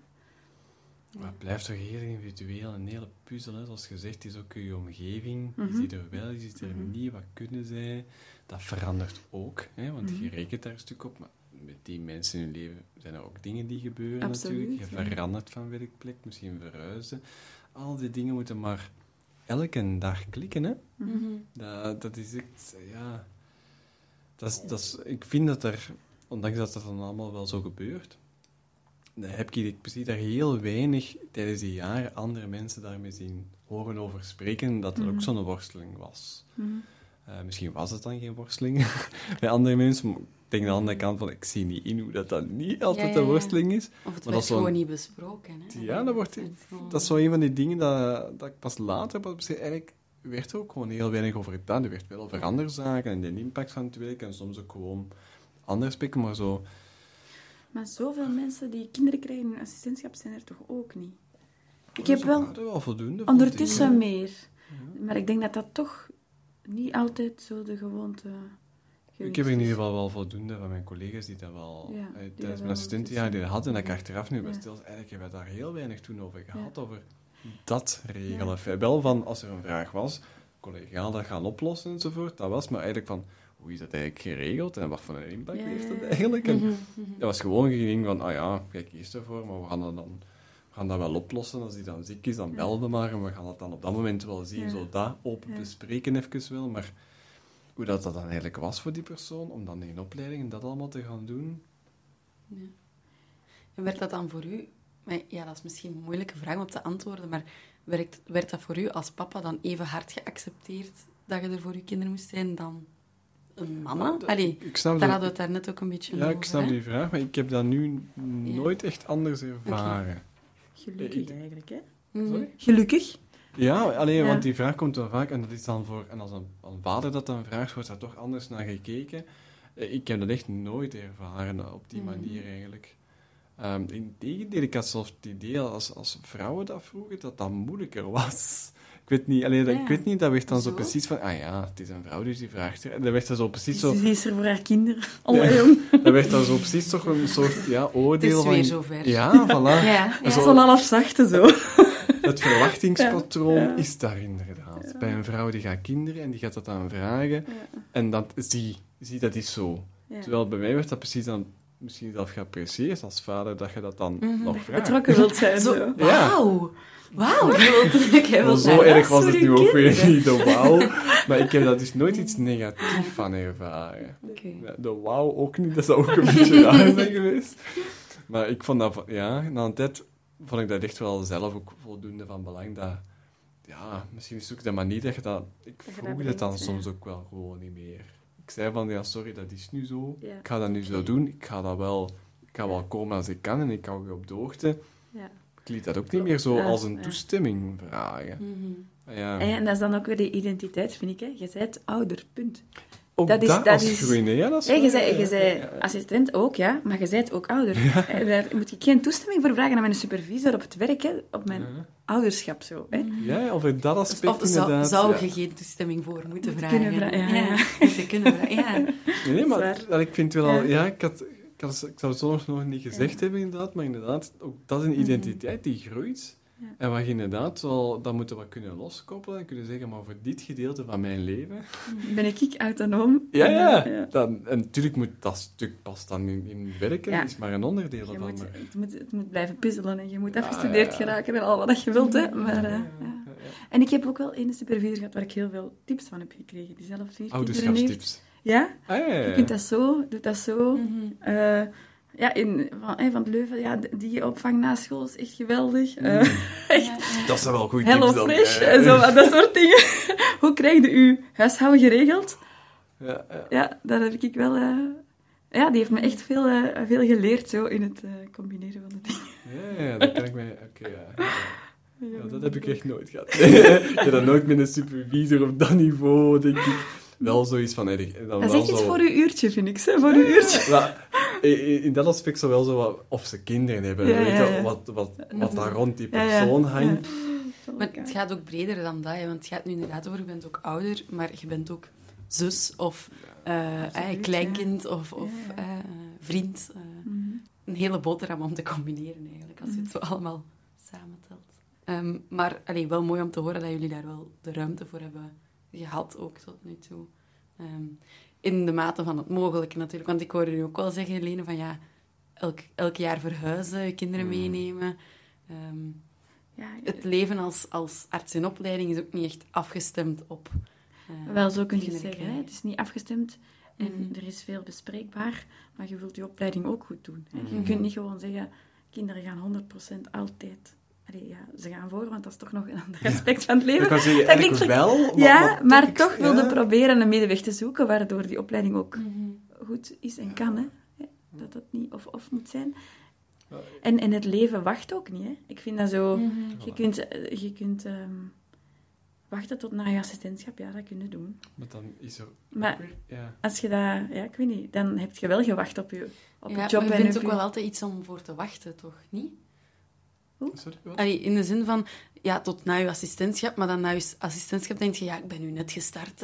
Maar het blijft toch heel individueel, een hele puzzel. Hè. Zoals gezegd, is ook je omgeving. Je Mhm. ziet er wel, je ziet er Mhm. niet, wat kunnen zij. Dat verandert ook, hè, want je rekent daar een stuk op. Maar met die mensen in je leven zijn er ook dingen die gebeuren Absoluut, natuurlijk. Je ja. verandert van werkplek, misschien verhuizen. Al die dingen moeten maar elke dag klikken. Hè. Mhm. Dat, dat is echt, ja... Dat is, dat is, ik vind dat er, ondanks dat dat dan allemaal wel zo gebeurt, dan heb ik, ik zie daar heel weinig tijdens die jaren andere mensen daarmee zien horen over spreken, dat dat ook Mhm. zo'n worsteling was. Mhm. Eh, misschien was het dan geen worsteling bij andere mensen, denk aan de andere kant van, ik zie niet in hoe dat dan niet altijd Ja, ja, een worsteling is. Of het dat zo'n- gewoon niet besproken. Hè? Ja, dat, wordt, dat is zo een van die dingen dat, dat ik pas later pas besef. Eigenlijk werd er ook gewoon heel weinig over gedaan. Er werd wel over andere zaken en de impact van het werk en soms ook gewoon andere aspecten, maar zo... Maar zoveel mensen die kinderen krijgen in hun assistentschap zijn er toch ook niet? Ik heb wel wel voldoende. ondertussen ik. meer. Maar ik denk dat dat toch niet altijd zo de gewoonte Ik heb er in ieder geval wel voldoende van mijn collega's die dat wel Ja, eh, die mijn assistentenjaar die dat hadden. En dat ik achteraf nu bij stil eigenlijk hebben we daar heel weinig toen over gehad, over dat regelen. Wel van, als er een vraag was, collegaal dat gaan oplossen enzovoort, dat was, maar eigenlijk van, hoe is dat eigenlijk geregeld en wat voor een impact heeft dat eigenlijk? En Mhm, dat was gewoon een ding van, ah ja, kijk, kies ervoor, maar we gaan dat dan we gaan dat wel oplossen. Als die dan ziek is, dan Ja. bel we maar en we gaan dat dan op dat moment wel zien, zo dat open bespreken even wel, maar hoe dat, dat dan eigenlijk was voor die persoon, om dan in opleiding en dat allemaal te gaan doen. Ja. En werd dat dan voor u... maar Ja, dat is misschien een moeilijke vraag om op te antwoorden, maar werd, werd dat voor u als papa dan even hard geaccepteerd dat je er voor je kinderen moest zijn dan een mama? Dat- Allee, ik snap daar dat- hadden we het daar net ook een beetje Ja, over. ik snap hè? die vraag, maar ik heb dat nu nooit echt anders ervaren. Gelukkig Ik- eigenlijk, hè? Mhm. Sorry? Gelukkig. Ja, alleen, Ja. want die vraag komt wel vaak, en dat is dan voor, en als een, een vader dat dan vraagt, wordt daar toch anders naar gekeken. Eh, Ik heb dat echt nooit ervaren eh, op die Mhm. manier eigenlijk. Ehm in tegendeel, ik had zelfs het idee als, als vrouwen dat vroegen, dat dat moeilijker was. Ik weet niet, alleen, Ja. ik weet niet, dat werd dan zo Zo? precies van, ah ja, het is een vrouw dus die vraagt. En dat werd dan zo precies zo, die is er voor haar kinderen. Alle jong. dat werd dan zo precies toch een soort, ja, oordeel Het is van... weer zover. Ja, voilà. Ja, ja. Zo- Zo'n half zachte zo. Het verwachtingspatroon Ja, is daar inderdaad. Bij een vrouw die gaat kinderen en die gaat dat dan vragen. En dat, zie, zie, dat is zo. Ja. Terwijl bij mij werd dat precies dan misschien zelf geapprecieerd als vader, dat je dat dan Mhm. nog vraagt. Betrokken wilt zijn. Zo. Wauw. Wauw, wilt zo erg was het nu ook weer niet, de wauw. Maar ik heb daar dus nooit iets negatiefs van ervaren. De wauw ook niet, dat zou ook een beetje raar zijn geweest. Maar ik vond dat, ja, na een tijd vond ik dat echt wel zelf ook voldoende van belang. Dat, ja, misschien is het ook de manier dat je dat... Ik je vroeg dat het dan soms ook wel gewoon niet meer. Ik zei van, ja, sorry, dat is nu zo. Ja. Ik ga dat nu zo doen. Ik ga dat wel... Ik ga wel komen als ik kan en ik hou je op de hoogte. Ja. Ik liet dat ook niet meer zo als een toestemming vragen. Mhm. Ja. En, en dat is dan ook weer de identiteit, vind ik. Hè. Je bent ouder, punt. Ook dat dat, is- dat als is- ja, dat is Hè, je zei, je zei assistent ook, ja, maar je bent ook ouder. Hè, Daar moet ik geen toestemming voor vragen aan mijn supervisor op het werk, hè, op mijn Ja. ouderschap. Zo, hè. Ja, over dat aspect Of zou, inderdaad. zou ja. je geen toestemming voor moeten vragen? kunnen vragen, ja, ja. Moeten kunnen vragen, ja. Nee, maar dat- ik vind wel al... Ja. Ja, ik, had, ik, had, ik zou het zo nog niet gezegd hebben, inderdaad. Maar inderdaad, ook dat is een identiteit die groeit. Ja. En wat je inderdaad wel... Dat moeten we kunnen loskoppelen. En kunnen zeggen, maar voor dit gedeelte van mijn leven... Ben ik, ik autonoom? Ja, ja. ja. Dan, en natuurlijk moet dat stuk past dan in, in werken. Ja. is maar een onderdeel Je moet, maar- het, moet, het moet blijven puzzelen en je moet Ja, afgestudeerd geraken en al wat je wilt. Hè. Maar, eh, Ja, ja. ja, ja. En ik heb ook wel een supervisor gehad waar ik heel veel tips van heb gekregen. Die zelf vier. Ouderschapstips. Ja, Ah, ja, ja, je ja. kunt dat zo, doe dat zo. Mhm. Eh, ja, in, van, hè, van het Leuven, ja, die opvang na school is echt geweldig. Eh, echt Dat zijn wel goede Hello tips dan. Fresh Ja, en zo, dat soort dingen. Hoe krijg je uw huishouden geregeld? Ja, ja. Ja, dat heb ik wel... eh, ja, die heeft me echt veel, eh, veel geleerd zo in het eh, combineren van de dingen. Ja, ja, dat kan ik mij... Oké, ja. Ja, dat heb ik echt nooit gehad. ik heb dat nooit met een supervisor op dat niveau, denk ik. Wel zoiets van... hey, dan Dat wel is echt iets zo- voor uw uurtje, vind ik. Hè? Voor uw uurtje. Maar, in dat aspect zo wel zo wat... Of ze kinderen hebben, Ja, weet je, ja, ja. Wat, wat, wat daar rond die Ja, ja. persoon hangt. Maar het gaat ook breder dan dat, hè, want het gaat nu inderdaad over, je bent ook ouder, maar je bent ook zus of eh, Absoluut, eh, kleinkind of, of Ja, ja. eh, vriend. eh, Mhm. een hele boterham om te combineren eigenlijk, als je het zo allemaal samentelt. Ehm, maar allee, wel mooi om te horen dat jullie daar wel de ruimte voor hebben gehad, ook tot nu toe. Ehm, in de mate van het mogelijke natuurlijk. Want ik hoorde u ook wel zeggen, Helene, van ja, elk, elk jaar verhuizen, je kinderen Mm. meenemen. Ehm, Ja, het leven als, als arts in opleiding is ook niet echt afgestemd op... eh, wel, zo kun je zeggen. Hè? Het is niet afgestemd en Mhm. er is veel bespreekbaar, maar je wilt je opleiding ook goed doen. Hè? Je Mhm. kunt niet gewoon zeggen, kinderen gaan 100% altijd... Allee, ja, ze gaan voor, want dat is toch nog een ander aspect van het leven. Dat klinkt wel, maar, ja, maar ik- toch ja. wilde proberen een middenweg te zoeken, waardoor die opleiding ook Mhm. goed is en kan. Hè? Dat dat niet of-of moet zijn. En, en het leven wacht ook niet. Hè? Ik vind dat zo... Mhm. Je kunt, eh, je kunt ehm, wachten tot na je assistentschap, ja, dat kun je doen. Maar dan is er... Maar Ja. als je dat... Ja, ik weet niet, dan heb je wel gewacht op je, op Ja, je job maar je en vindt ook je- wel altijd iets om voor te wachten, toch? Niet? Sorry, wat? Allee, in de zin van, ja, tot na je assistentschap, maar dan na je assistentschap denk je, ja, ik ben nu net gestart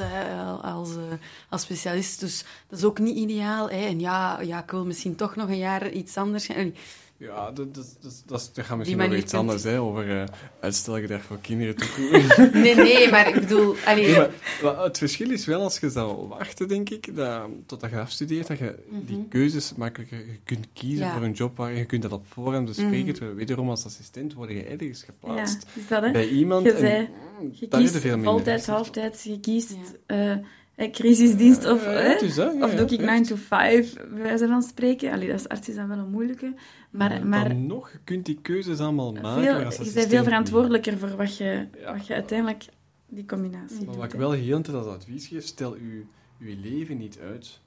als, eh, als specialist, dus dat is ook niet ideaal. Hè. En ja, ja, ik wil misschien toch nog een jaar iets anders. Allee, Ja, dat, dat, dat, dat, dat gaat misschien over iets anders, hè, over uh, uitstelgedrag voor kinderen toe. Nee, nee, maar ik bedoel... Allee, Nee, maar, maar het verschil is wel, als je zou wachten, denk ik, dat, totdat je afstudeert, dat je die Mhm. keuzes makkelijker je kunt kiezen Ja. voor een job waar je kunt dat op voorhand bespreken. Mhm. Terwijl wederom als assistent word je ergens Ja, geplaatst is dat, hè? bij iemand. Je zei, mm, Je kiest restricties. halftijds, je kiest Ja. eh, crisisdienst of... Ja, hè? het is dat, ja, Of doe ik echt. 9 to 5, bij wijze van spreken. Allee, dat is arts is dan wel een moeilijke. Maar, Maar maar dan nog, je kunt die keuzes allemaal maken. veel, als je bent veel verantwoordelijker voor wat je, wat je uiteindelijk... Die combinatie Maar doet, wat ik wel heel tijd als advies geef, stel uw, uw leven niet uit.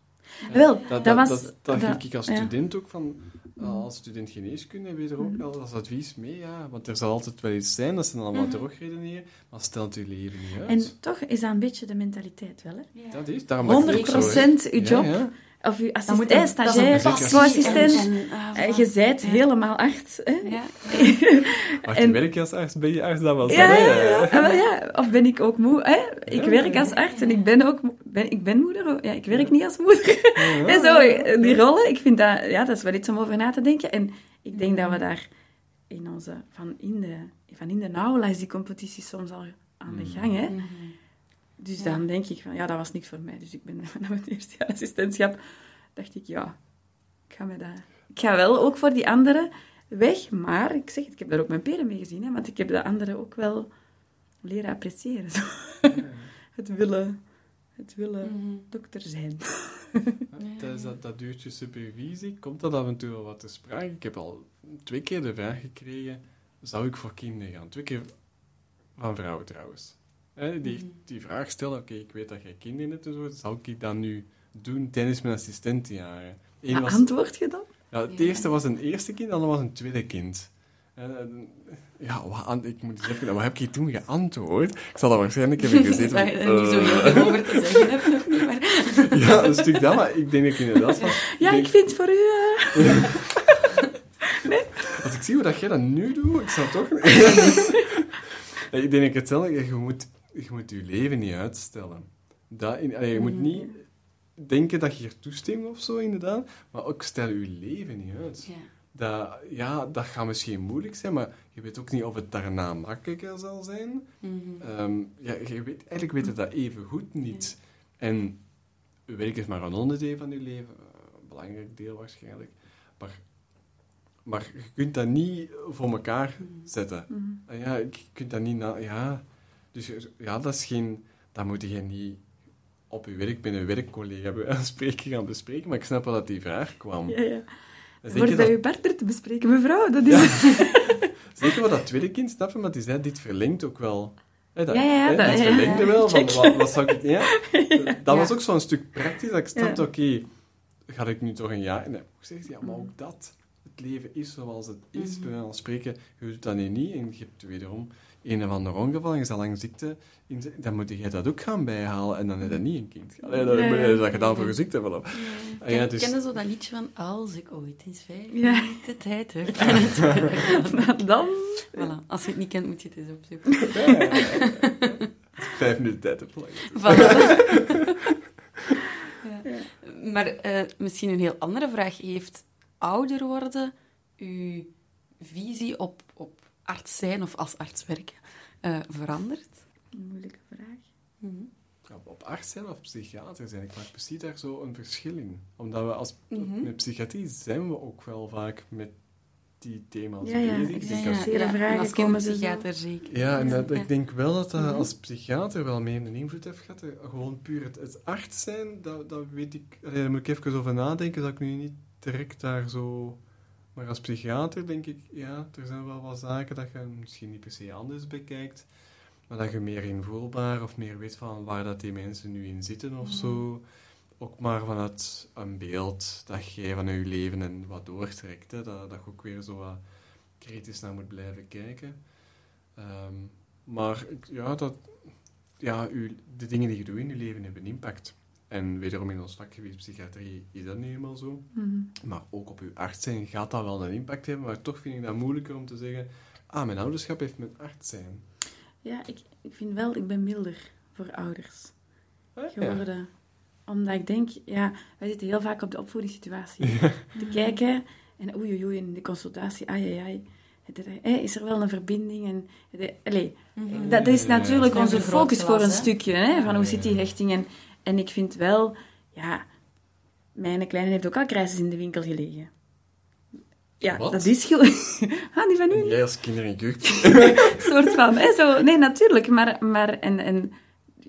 Wel, dat, dat was- Dat, dat, dat- geef ik als student ook van... uh, Als student geneeskunde weet er ook Mhm. wel als advies mee, ja. Want er zal altijd wel iets zijn, dat ze dan allemaal Mhm. terugredeneren. Maar stelt uw leven niet uit. En toch is dat een beetje de mentaliteit wel, hè? Dat is, daarom dat ik het ook zo, hè. 100% uw Ja, job, ja. Of moet assistent, stagiair, co-assistent, en- en, ah, eh, je zijt Ja. helemaal arts, hè? Ja. En- je werk je als arts, ben je arts, dat was Ja, ja, ja. Ah, wel, ja. Of ben ik ook moe? Hè? Ik Ja. werk als arts en ik ben ook ben, ik ben moeder. Ja, ik werk niet als moeder. Ja. En zo, die rollen, ik vind dat, ja, dat is wel iets om over na te denken. En ik denk dat we daar in onze, van in de, van in de is die competitie soms al aan de gang. Hè? Mhm. Dus Ja. dan denk ik van, ja, dat was niks voor mij. Dus ik ben na mijn eerste jaar assistentschap dacht ik, ja, ik ga, met dat... ik ga wel ook voor die anderen weg, maar ik zeg het, ik heb daar ook mijn peren mee gezien, hè, want ik heb de anderen ook wel leren appreciëren. Zo. het willen, het willen Mhm. dokter zijn. Tijdens dat, dat uurtje supervisie komt dat af en toe wel wat te sprake. Ik heb al twee keer de vraag gekregen, zou ik voor kinderen gaan? Twee keer van vrouwen trouwens. Hè, die, Mhm. die vraag stellen, oké, ik weet dat jij kinderen hebt en zo, zou ik dat nu doen tijdens mijn assistentenjaren? Eén was, antwoord je dan? ja, het Ja. eerste was een eerste kind, en dan was een tweede kind. En, en, ja, wat, ik moet even, wat heb je toen geantwoord? Ik zal dat waarschijnlijk hebben gezeten. Waar je niet zo heel eh, veel over te zeggen hebt, nog niet, maar... ja, een stuk dat, maar ik denk dat ik inderdaad van... Ja, denk- ik vind voor u... eh, Als ik zie hoe dat jij dat nu doet, ik zou toch... Ik denk dat ik hetzelfde... Je moet, je moet je leven niet uitstellen. Dat, in, allee, je moet niet denken dat je hier toestemt of zo, inderdaad. Maar ook stel je leven niet uit. Ja. Dat, ja, dat gaat misschien moeilijk zijn, maar je weet ook niet of het daarna makkelijker zal zijn. Mhm. Ehm, ja, je weet, eigenlijk weet je dat even goed niet. En werk is maar een onderdeel van je leven, eh, een belangrijk deel waarschijnlijk. Maar, maar je kunt dat niet voor elkaar zetten. Ah Ja, je kunt dat niet na... Ja, dus je- ja, dat is geen... Dat moet je niet op je werk een werkcollega van spreken gaan bespreken, maar ik snap wel dat die vraag kwam. Ja, ja. En Wordt Zeker, bij dat, uw partner te bespreken, mevrouw. Dat is... zeker wat dat tweede kind, snap je? Maar die zei, dit verlengt ook wel... Dat, Ja, ja, ja, hè, dat- ja, verlengde ja, wel, van wat, wat zou ik... Ja, dat was Ja. ook zo'n stuk praktisch, dat ik snapte, Ja. oké, ga ik nu toch een jaar... Nee, hoe zeg je, ja, maar ook dat. Het leven is zoals het is, bij wijze van spreken. Je doet dat nu niet, en je hebt wederom een of ander ongeval, en je zal lang ziekte, in, dan moet je dat ook gaan bijhalen, en dan heb je niet een kind. Allee, dan Nee. heb je dat gedaan voor je ziekte. Voilà. Ah, ja, Ken, dus- Ken zo dat liedje van Als ik ooit eens vijf Ja. minuten tijd heb? Dan... voilà. Als je het niet kent, moet je het eens opzoeken. Vijf minuten tijd heb. Ja. Maar eh, misschien een heel andere vraag. Heeft ouder worden uw visie op, op arts zijn of als arts werken eh, veranderd? Een moeilijke vraag. Mhm. Ja, op arts zijn of psychiater zijn, ik maak precies daar zo een verschil in. Omdat we als, Mhm. met psychiatrie zijn we ook wel vaak met die thema's Ja, ja, bezig. Ja, denk ja. als- Essentiële vragen en als komen ze zo. psychiater zeker. Ja, en dat, Ja. ik denk wel dat dat Mhm. als psychiater wel meer een invloed heeft gehad. Eh, Gewoon puur het, het arts zijn, dat, dat weet ik... allee, Daar moet ik even over nadenken, dat ik nu niet direct daar zo... Maar als psychiater denk ik, ja, er zijn wel wat zaken dat je misschien niet per se anders bekijkt, maar dat je meer invoelbaar of meer weet van waar dat die mensen nu in zitten of zo. Ook maar vanuit een beeld dat jij van je leven en wat doortrekt, hè, dat, dat je ook weer zo wat kritisch naar moet blijven kijken. Ehm, maar ja, dat, ja de dingen die je doet in je leven hebben impact. En wederom in ons vakgebied psychiatrie is dat nu eenmaal zo. Mhm. Maar ook op uw arts zijn gaat dat wel een impact hebben. Maar toch vind ik dat moeilijker om te zeggen... Ah, mijn ouderschap heeft met arts zijn. Ja, ik, ik vind wel, ik ben milder voor ouders Ah, ja. geworden. Omdat ik denk, ja, wij zitten heel vaak op de opvoedingssituatie te kijken. En oei, oei, oei, in de consultatie, ai, ai, ai. Het- eh, Is er wel een verbinding? En, de, allee, Mhm. dat is Ja, natuurlijk ja. onze focus voor een stukje, hè, van hoe Ja, zit die hechting. En, en ik vind wel, ja, mijn kleine heeft ook al crisis in de winkel gelegen. Ja, Wat? dat is schil. ah, die van u jij als kinder in jeugd. soort van, hè, zo. Nee, natuurlijk, maar, maar en, en,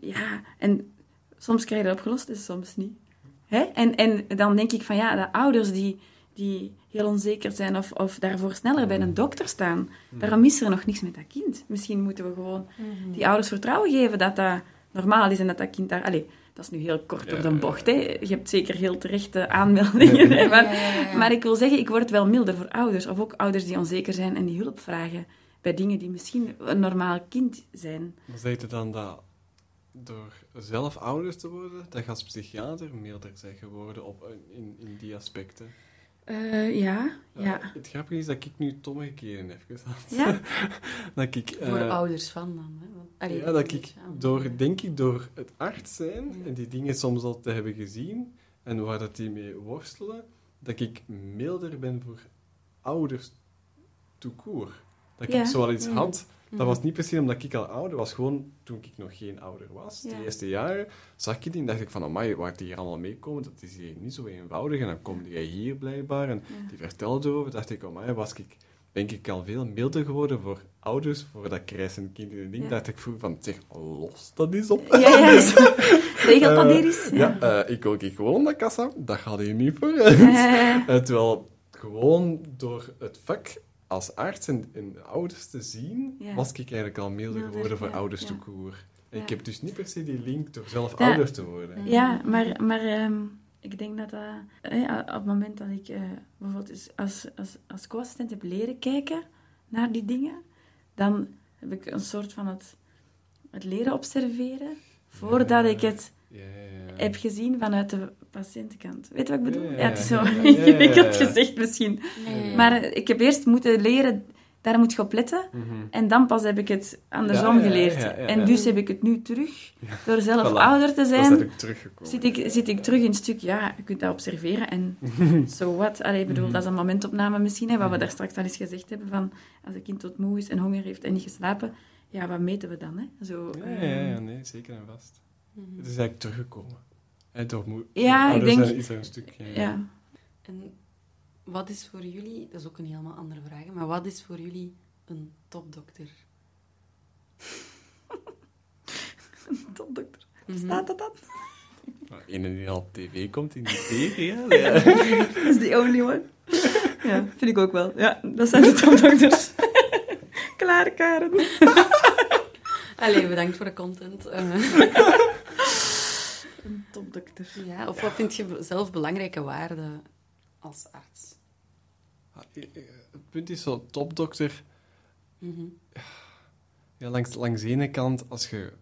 ja, en soms krijg je dat opgelost en soms niet. Hè? En, en dan denk ik van, ja, de ouders die, die heel onzeker zijn of, of daarvoor sneller bij een dokter staan, daarom is er nog niks met dat kind. Misschien moeten we gewoon die ouders vertrouwen geven dat dat normaal is en dat dat kind daar... Allee, dat is nu heel kort Ja, door de bocht, hè. Je hebt zeker heel terechte aanmeldingen, hè, maar, Ja, ja, ja, ja. maar ik wil zeggen, ik word wel milder voor ouders, of ook ouders die onzeker zijn en die hulp vragen bij dingen die misschien een normaal kind zijn. Maar zeg je dan dat door zelf ouder te worden, dat je als psychiater milder bent geworden op, in, in die aspecten? Eh, ja, ja. Het grappige is dat ik nu het omgekeerde even had. Ja? dat ik... Voor eh, ouders van dan. Hè? Allee, Ja, dat ik door, denk ik, door het arts zijn en die dingen soms al te hebben gezien en waar dat die mee worstelen, dat ik milder ben voor ouders court. Dat Ja. ik zoal iets Mm. had Dat was niet precies omdat ik al ouder was, gewoon toen ik nog geen ouder was. Ja. De eerste jaren zag ik die en dacht ik van, amai, waar die hier allemaal meekomen, dat is hier niet zo eenvoudig. En dan kom jij hier blijkbaar en die vertelde erover. dacht ik, amai, was ik, ben ik al veel milder geworden voor ouders, voor dat krijsend kind in het ding. Ja. dacht ik vroeger van, zeg, los dat is op. Ja, ja. Regelt dat eens? Ja, eh, ik ook ik gewoon naar kassa, dat gaat hier niet vooruit. Eh, terwijl gewoon door het vak als arts en, en ouders te zien, Ja. was ik eigenlijk al milder Milder, geworden voor ouders te koer. Ik heb dus niet per se die link door zelf ouder te worden. Ja, maar, maar ehm, ik denk dat dat... eh, op het moment dat ik eh, bijvoorbeeld als, als, als co-assistent heb leren kijken naar die dingen, dan heb ik een soort van het, het leren observeren voordat ik het Ja, ja, ja. heb gezien vanuit de patiëntenkant. Weet je wat ik bedoel? Ja, Ja, ja, het is zo ja, ja, ja, ja, ingewikkeld gezegd misschien. Ja, ja, ja. Maar ik heb eerst moeten leren, daar moet je op letten. Mhm. En dan pas heb ik het andersom Ja, ja, ja, geleerd. ja, ja, En ja. dus heb ik het nu terug. Door zelf Voilà. ouder te zijn, dat ik teruggekomen. zit ik, zit ik terug in het stuk, ja, je kunt dat observeren en zo wat. Allee, ik bedoel, Mhm. dat is een momentopname misschien, hè, wat we daar straks al eens gezegd hebben, van als een kind tot moe is en honger heeft en niet geslapen, ja, wat meten we dan? Hè? Zo, Ja, ja, ja, ehm, nee, zeker en vast. Mhm. Het is eigenlijk teruggekomen. En door moe- Ja, ik denk- zijn- is er een stukje... ja. En wat is voor jullie, dat is ook een helemaal andere vraag, maar wat is voor jullie een topdokter? Topdokter. Mhm. Staat dat dan? Maar ene die al op tv komt in die serie, hè? Dat is the only one. Ja, vind ik ook wel. Ja, dat zijn de topdokters. Klaar, Karen. Allee, bedankt voor de content. Eh, Een topdokter. ja, of wat vind je zelf belangrijke waarden als arts? Eh, eh, Het punt is zo, topdokter... Mhm. Ja, langs, langs de ene kant, als je...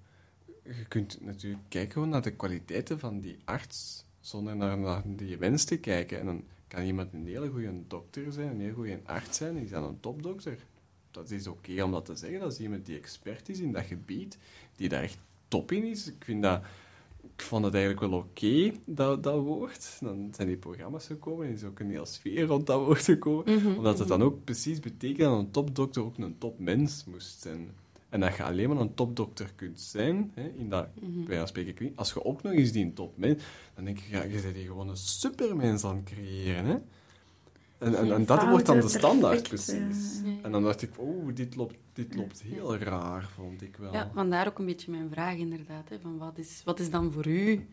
Je kunt natuurlijk kijken naar de kwaliteiten van die arts, zonder naar, naar die mens te kijken. En dan kan iemand een hele goede dokter zijn, een hele goede arts zijn, en is dan een topdokter. Dat is oké om dat te zeggen. Dat is iemand die expert is in dat gebied, die daar echt top in is. Ik vind dat... Ik vond het eigenlijk wel oké, dat, dat woord. Dan zijn die programma's gekomen en is ook een hele sfeer rond dat woord gekomen. Mhm, Omdat het dan ook precies betekent dat een topdokter ook een topmens moest zijn. En dat je alleen maar een topdokter kunt zijn, hè, in dat, Mhm. spreken, kring, als je ook nog eens die een topmens, dan denk ik, ja, je bent hier gewoon een supermens aan het creëren, hè. En, en, en dat wordt dan de standaard, precies. ja. En dan dacht ik, oeh, dit loopt, dit loopt heel raar, vond ik wel. Ja, vandaar ook een beetje mijn vraag inderdaad. Hè, van wat, is, wat is dan voor u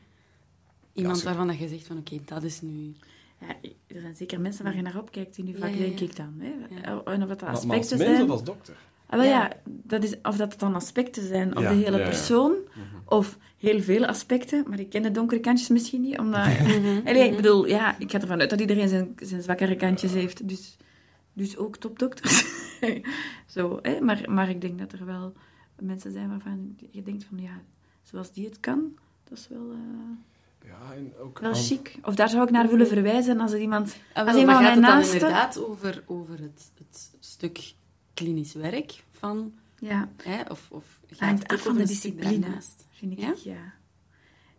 iemand waarvan dat je zegt van oké, dat is nu... Ja, er zijn zeker mensen waar je naar opkijkt Ja, vak, ja, denk ik dan. Hè? Ja. En of dat Maar, maar als aspecten mens zijn... of als dokter? Ah, wel Ja. ja, dat is, of dat het dan aspecten zijn, of Ja, de hele persoon, Mhm. of heel veel aspecten. Maar ik ken de donkere kantjes misschien niet, omdat... Mhm, Allee, ik bedoel, ja, ik ga ervan uit dat iedereen zijn, zijn zwakkere kantjes heeft. Dus, dus ook topdokters. Zo, hè? Maar, maar ik denk dat er wel mensen zijn waarvan je denkt van, ja, zoals die het kan, dat is wel, eh, Ja, en ook wel aan- chic. Of daar zou ik naar willen verwijzen als er iemand... Ah, Als een maar gaat het dan naasten- inderdaad over, over het, het stuk klinisch werk van... Ja, Hè, of, of gaat hangt het af van de discipline, vind ik. Ja? Ja?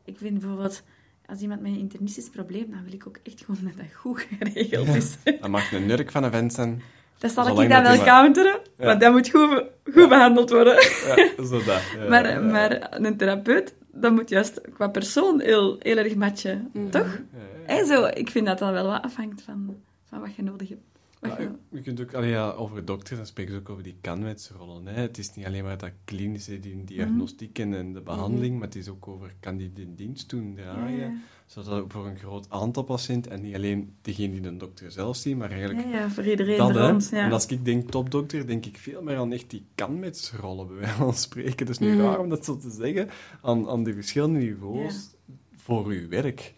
Ik vind bijvoorbeeld, als iemand met een internistisch probleem, dan wil ik ook echt gewoon dat dat goed geregeld is. Dan mag een nurk van een vent zijn. Dan zal Zolang ik dat dat wel counteren, Ja. want dat moet goed, goed behandeld worden. Ja, zo dat. Ja, maar, ja, maar een therapeut, dat moet juist qua persoon heel, heel erg matchen, Mhm. toch? ja, ja. Hè, zo, ik vind dat dan wel wat afhangt van, van wat je nodig hebt. Ja, je- kunt ook allee, ja, over dokters, dan spreken ze ook over die kanwetsrollen. Hè. Het is niet alleen maar dat klinische, die diagnostiek en, en de behandeling, maar het is ook over, kan die de dienst doen draaien, ja, zodat ook voor een groot aantal patiënten, en niet alleen degene die de dokter zelf zien, maar eigenlijk ja, voor iedereen dat, rond. En als ik denk topdokter, denk ik veel meer aan echt die kanwetsrollen, bij wijze van spreken. Dat is nu Mhm. raar om dat zo te zeggen, aan, aan de verschillende niveaus voor uw werk.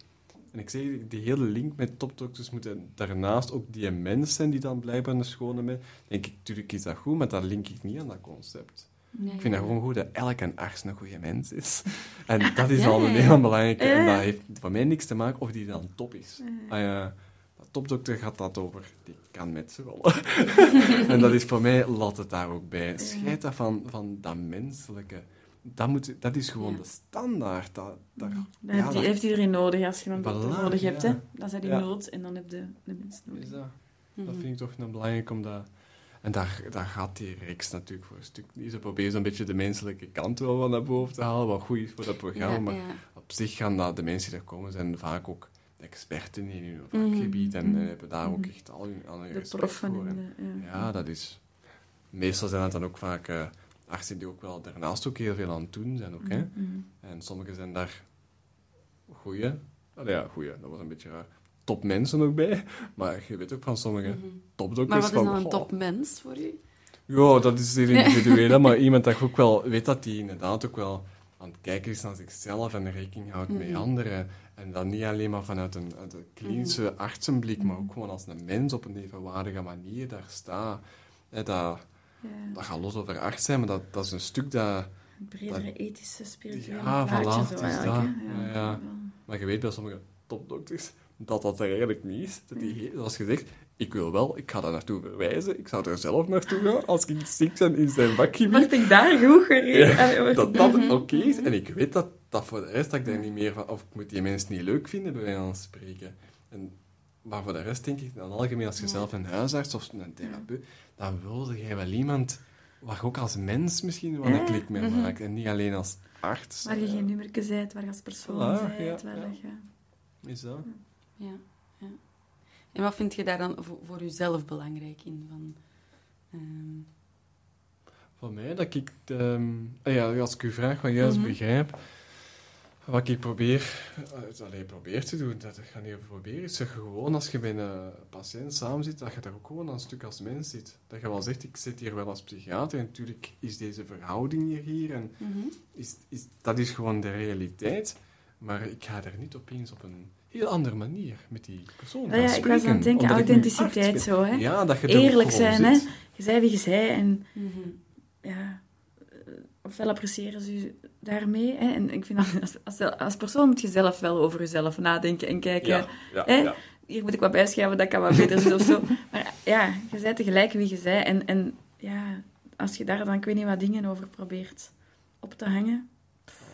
En ik zeg, die hele link met topdokters moeten daarnaast ook die mens zijn die dan blijkbaar een schone mens... denk ik, natuurlijk is dat goed, maar dat link ik niet aan dat concept. Nee, Ik vind dat ja. gewoon goed dat elke arts een goede mens is. En dat is Ja, al een ja. heel belangrijke. En dat heeft voor mij niks te maken of die dan top is. Ah, ja, de topdokter gaat dat over. Die kan met z'n rollen. en dat is voor mij, laat het daar ook bij. Scheid dat van, van dat menselijke. Dat, moet, dat is gewoon Ja. de standaard. Dat, Dat ja, heeft, dat- heeft iedereen nodig als je een dokter nodig hebt. ja. Hè? Dan zijn die Ja. nood en dan heb je de mens nodig. is dat. Mhm. Dat vind ik toch nog belangrijk om dat... En daar, daar gaat die reeks natuurlijk voor een stuk niet. Ze proberen zo'n beetje de menselijke kant wel van naar boven te halen, wat goed is voor dat programma. Ja, maar ja. op zich gaan dat, de mensen die er komen, zijn vaak ook experten in hun vakgebied en eh, hebben daar ook echt al hun, al hun De respect voor. in En de... Ja. ja, dat is... Meestal zijn het dan ook vaak eh, artsen die ook wel daarnaast ook heel veel aan het doen zijn. Ook, hè? Mhm. En sommigen zijn daar goeie... Allee, ja, goeie, dat was een beetje raar. Topmensen ook bij. Maar je weet ook van sommige Mhm. topdokters Maar wat is dan een goh, topmens voor u? Ja, dat is heel individueel. maar iemand dat ook wel weet dat die inderdaad ook wel aan het kijken is naar zichzelf en rekening houdt met Mhm. anderen. En dan niet alleen maar vanuit een, uit een klinische artsenblik, maar ook gewoon als een mens op een evenwaardige manier daar staat. Dat, Ja. dat gaat los over arts zijn, maar dat, dat is een stuk dat... Een bredere ethische, spirituele Ja, plaatje, voilà, zo het is eigenlijk, dat. hè. Ja, ja. Maar je weet bij sommige topdokters dat dat er eigenlijk niet is. Dat die, zoals gezegd, ik wil wel, ik ga daar naartoe verwijzen, ik zou er zelf naartoe gaan als ik ziek ben in zijn vakgebied. Word ik daar goed gereden? Word dat dat daar- oké is. En ik weet dat, dat voor de rest dat ik daar niet meer van... Of ik moet die mensen niet leuk vinden, bij wijze van spreken. En, maar voor de rest denk ik, dan algemeen als je zelf een huisarts of een therapeut, dan wilde jij wel iemand waar je ook als mens misschien wel een klik mee Mhm. maakt. En niet alleen als arts. Waar je geen nummerke bent, waar je als persoon Voilà, bent, ja, waar ja. dat je... Is dat? Ja, ja. En wat vind je daar dan voor, voor jezelf belangrijk in? Van, ehm, Van mij, dat ik... ehm, ah ja, als ik u vraag wat juist Mhm. begrijp... Wat ik probeer... Uh, allee, probeer te doen, dat ga niet over proberen. Is gewoon, als je bij een patiënt samen zit, dat je daar ook gewoon een stuk als mens zit. Dat je wel zegt, ik zit hier wel als psychiater. En natuurlijk is deze verhouding hier hier. En mhm. is, is, dat is gewoon de realiteit. Maar ik ga daar niet opeens op een heel andere manier met die persoon Ja, gaan ja, ik was spreken, aan het denken, ik authenticiteit zo, hè. Ja, dat je er ook Eerlijk zijn, hè. Je zei wie je zei en Mhm. ja, eh, ofwel appreciëren ze je daarmee. Hè? En ik vind dat als, als, als persoon moet je zelf wel over jezelf nadenken en kijken. Ja, ja, hè? ja. Hier moet ik wat bijschrijven, dat kan wat beter zijn of zo. Maar ja, je zei tegelijk wie je zei. En, en ja, als je daar dan, ik weet niet wat dingen over probeert op te hangen.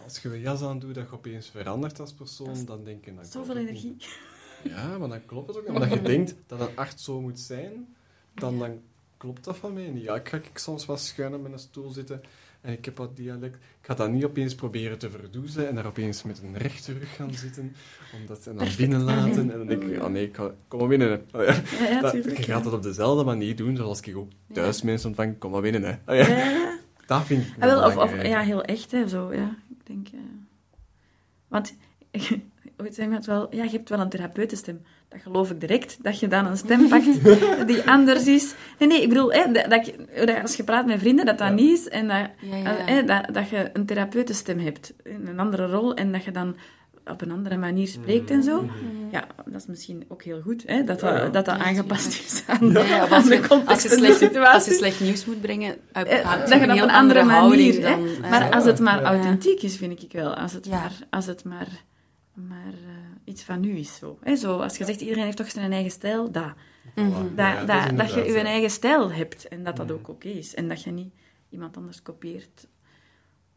Als je een jas aan doet dat je opeens verandert als persoon, Dat dan denk je... Dan Zoveel klopt het energie. niet. Ja, maar dan klopt het ook niet. Maar dat je denkt dat een arts zo moet zijn, dan, dan klopt dat van mij niet. Ja, ik ga ik soms wat schuin op mijn stoel zitten en ik heb wat dialect. Ik ga dat niet opeens proberen te verdoezen en daar opeens met een rechte rug gaan zitten, omdat, en dan binnenlaten. En dan denk ik, oh nee, ik ga, kom maar binnen. Hè. Oh ja. Dat- je gaat dat op dezelfde manier doen, zoals ik ook thuis mensen ontvang, kom maar binnen. Hè. Oh ja. Dat vind ik Ah, wel, of, of belangrijk. ja, heel echt, hè, zo, ja. Ik denk... eh, Want, ooit zei iemand wel, ja, je hebt wel een therapeutenstem. Dat geloof ik direct, dat je dan een stem pakt die anders is. Nee, nee, ik bedoel, hè, dat, dat als je praat met vrienden, dat dat Ja. niet is. En dat, Ja, ja. eh, hè, dat, dat je een therapeutenstem hebt, in een andere rol, en dat je dan op een andere manier spreekt en zo. Mhm. Ja, dat is misschien ook heel goed, hè, dat Ja, dat, ja. dat, dat Ja, aangepast is aan, Ja, ja, of aan als de als, context je de als je slecht nieuws moet brengen, heb Eh, je dat een je op een andere manier, dan... eh, Maar als het maar Ja. authentiek is, vind ik wel. Als het Ja. maar, als het maar, maar eh, iets van u is. Zo. Hè, zo, als je zegt, iedereen heeft toch zijn eigen stijl, dat. Mhm. Voilà. Dat, Ja, dat, je je ja. eigen stijl hebt en dat dat ook oké is. En dat je niet iemand anders kopieert.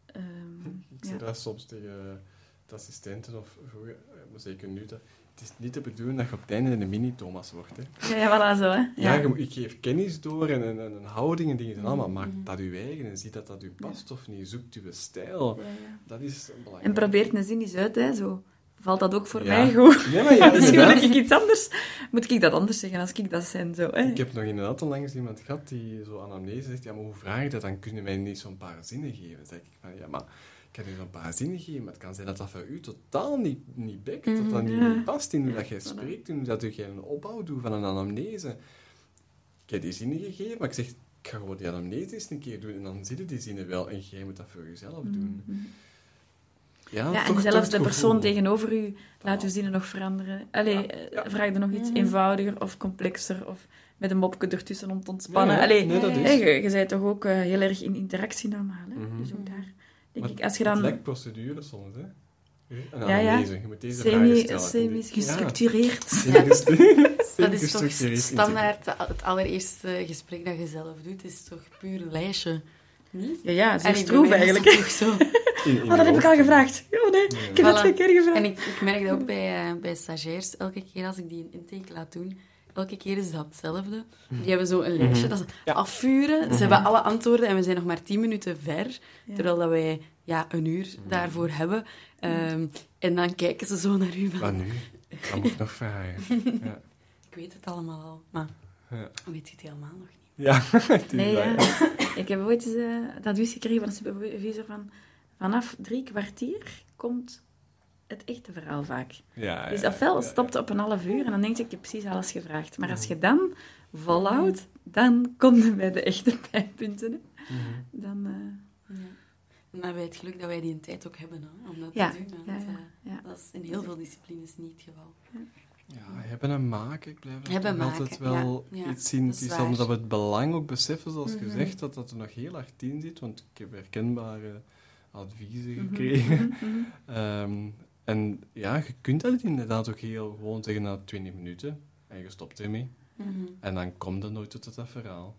Ehm, Ik ja. zeg dat soms tegen de assistenten of vroeger, eh, maar zeker nu, dat het is niet de bedoeling dat je op het einde een mini-Thomas wordt. Hè. ja, ja, voilà, zo. Hè. Ja, Ja. je moet- ik geef kennis door en een, een houding en dingen en allemaal. Maak Mhm. dat je eigen en zie dat dat u past of niet. Zoekt uw stijl. Ja, ja. Dat is belangrijk. En probeer een zin eens uit, hè, zo. Valt dat ook voor Ja. mij goed? Nee, maar ja, Misschien moet ik iets anders... Moet ik dat anders zeggen als ik dat zijn, zo. Hè? Ik heb nog inderdaad onlangs iemand gehad die zo anamnese zegt, ja, maar hoe vraag je dat? Dan kunnen wij niet zo'n paar zinnen geven. Dan zeg ik van, ja, maar ik kan u zo'n paar zinnen geven, maar het kan zijn dat dat voor u totaal niet, niet bekt, dat dat niet, Ja. niet past in hoe dat jij spreekt, in hoe dat je geen opbouw doet van een anamnese. Ik heb die zinnen gegeven, maar ik zeg, ik ga gewoon die anamnese eens een keer doen en dan zie je die zinnen wel en jij moet dat voor jezelf doen. Mhm. Ja, Ja, toch- en zelfs het de persoon gevoel. tegenover u laat uw zinnen nog veranderen. Allee, Ja, eh, ja. vraag er nog iets Mhm. eenvoudiger of complexer of met een mopje ertussen om te ontspannen. Allee, Nee, dat is. je, je bent toch ook eh, heel erg in interactie normaal. Hè? Mhm. Dus ook daar denk Maar ik, als je Het dan lijkt procedure soms, hè. Een Ja, ja. je moet deze vragen semi, stellen. semi gestructureerd... Ja. Dat is toch standaard het allereerste gesprek dat je zelf doet, is toch puur een lijstje? Niet? Ja, ja, mij is eigenlijk. het toch zo. In- in Oh, dat heb ik al gevraagd. Oh nee, Ja. ik heb het Voilà. twee keer gevraagd. En ik, ik merk dat ook bij, eh, bij stagiairs, elke keer als ik die een intake laat doen, elke keer is dat hetzelfde. Die hebben zo een lijstje dat ze afvuren. Ze hebben alle antwoorden en we zijn nog maar tien minuten ver. Terwijl dat wij ja, een uur daarvoor hebben. Ehm, en dan kijken ze zo naar u van... Maar nu, dat moet ik nog vragen. Ja. Ik weet het allemaal al, maar Ja. weet je het helemaal nog niet. Ja, Nee, dat, ja. Ik heb ooit eens eh, dat advies gekregen van de supervisor van... Vanaf drie kwartier komt het echte verhaal vaak. Ja, Dus ja, ofwel ja, stopt het op een half uur en dan denk je, ik heb precies alles gevraagd. Maar als je dan volhoudt, dan kom je bij de echte pijnpunten. hè. Mhm. Dan, eh, Ja. En dan hebben wij het geluk dat wij die tijd ook hebben hè, om dat Ja, te doen. Want, ja, eh, ja. dat is in heel veel disciplines niet het geval. Ja, hebben en maken, ik blijf Hebben toch maken, altijd wel ja, ja, iets zien. dat Het is dat we het belang ook beseffen, zoals Mhm. gezegd, dat dat er nog heel hard in zit, want ik heb herkenbare adviezen Mhm, gekregen. mhm, mhm. Ehm, en ja, je kunt dat inderdaad ook heel gewoon zeggen na 20 minuten en je stopt ermee. En dan komt het nooit tot dat verhaal.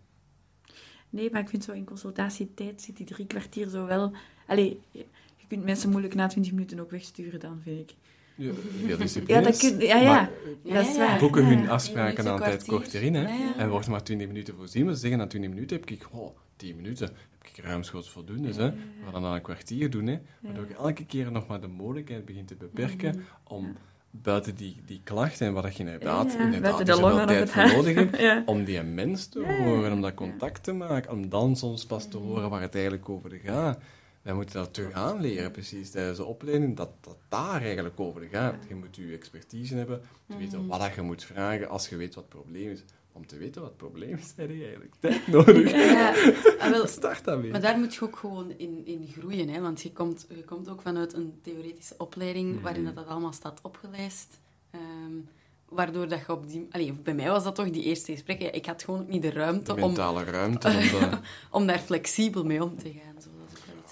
Nee, maar ik vind zo in consultatietijd zit die drie kwartier zo wel... Allee, je kunt mensen moeilijk na twintig minuten ook wegsturen dan, vind ik. Ja, veel Ja, disciplines. dat kun, ja, ja. Maar, Ja, dat is waar. boeken hun afspraken minuten, aan tijd kwartier. korter in. Hè? Ja, ja. En wordt er maar 20 minuten voorzien. Maar ze zeggen na 20 minuten heb ik, oh, 10 minuten heb ik ruimschoots voldoende. Hè? We gaan dan een kwartier doen. Hè? Waardoor je elke keer nog maar de mogelijkheid begint te beperken Mhm. om buiten die, die klachten en wat je inderdaad, Ja, inderdaad dus de longen tijd het voor nodig hebt, Ja. om die mens te Ja, ja, horen, om dat ja. contact te maken, om dan soms pas te horen waar het eigenlijk over gaat. Wij moeten dat terug aanleren, precies, tijdens de opleiding, dat dat daar eigenlijk over gaat. Je moet je expertise hebben, te weten wat dat je moet vragen als je weet wat het probleem is. Om te weten wat het probleem is, heb je eigenlijk tijd nodig. Ja, ah, wel, Start weer. maar daar moet je ook gewoon in, in groeien. Hè? Want je komt, je komt ook vanuit een theoretische opleiding Mhm. waarin dat, dat allemaal staat opgelijst. Ehm, waardoor dat je op die... Allee, bij mij was dat toch die eerste gesprekken. Ik had gewoon ook niet de ruimte De om, mentale ruimte. Om de... om daar flexibel mee om te gaan. Zo,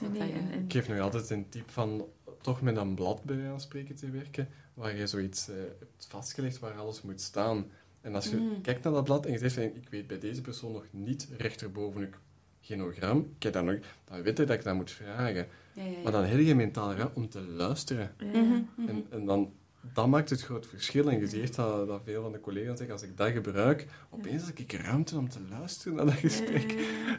Nee, dat je- en- en- Ik geef nog altijd een tip van toch met een blad bij wijze van spreken te werken, waar je zoiets eh, hebt vastgelegd waar alles moet staan. En als je Mm. kijkt naar dat blad en je zegt van, ik weet bij deze persoon nog niet rechterboven het genogram, ik heb dat nog, dan weet je dat ik dat moet vragen. Ja, ja, ja. Maar dan heb je mentaal ruimte om te luisteren. Mhm, mhm. En, en dan, dat maakt het groot verschil. En je ziet dat, dat veel van de collega's zeggen, als ik dat gebruik, opeens heb ik ruimte om te luisteren naar dat gesprek.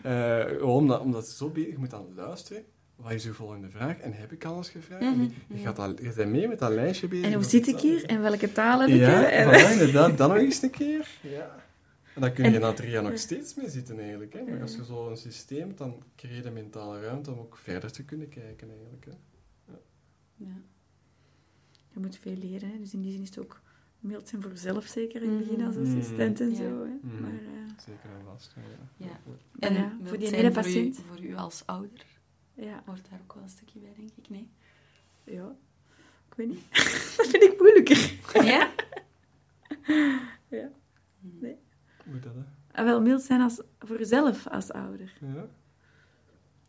Eh, gewoon omdat, omdat het zo bezig je moet dan luisteren. Wat is uw volgende vraag? En heb ik alles gevraagd? En je, je, gaat al, je bent mee met dat lijstje bezig. En hoe zit ik hier? En welke taal heb ik? Ja, hè? Voilà, inderdaad. Dan nog eens een keer. Ja. En dan kun je En- na drie jaar nog steeds mee zitten, eigenlijk. Hè? Maar als je zo een systeem hebt, dan creëer je mentale ruimte om ook verder te kunnen kijken, eigenlijk. Hè? Ja. Je moet veel leren, hè. dus in die zin is het ook mild zijn voor zelf, zeker in het begin als Mhm. assistent en Ja. zo. Hè. Mhm. Maar, eh, Zeker en vast. Ja. Ja. En wilt voor die hele voor u, patiënt. voor u als ouder, ja, hoort daar ook wel een stukje bij, denk ik, nee? ja, ik weet niet. dat vind ik moeilijker. Ja? Ja. Hoe dat, hè? En wel mild zijn als, voor jezelf als ouder. Ja?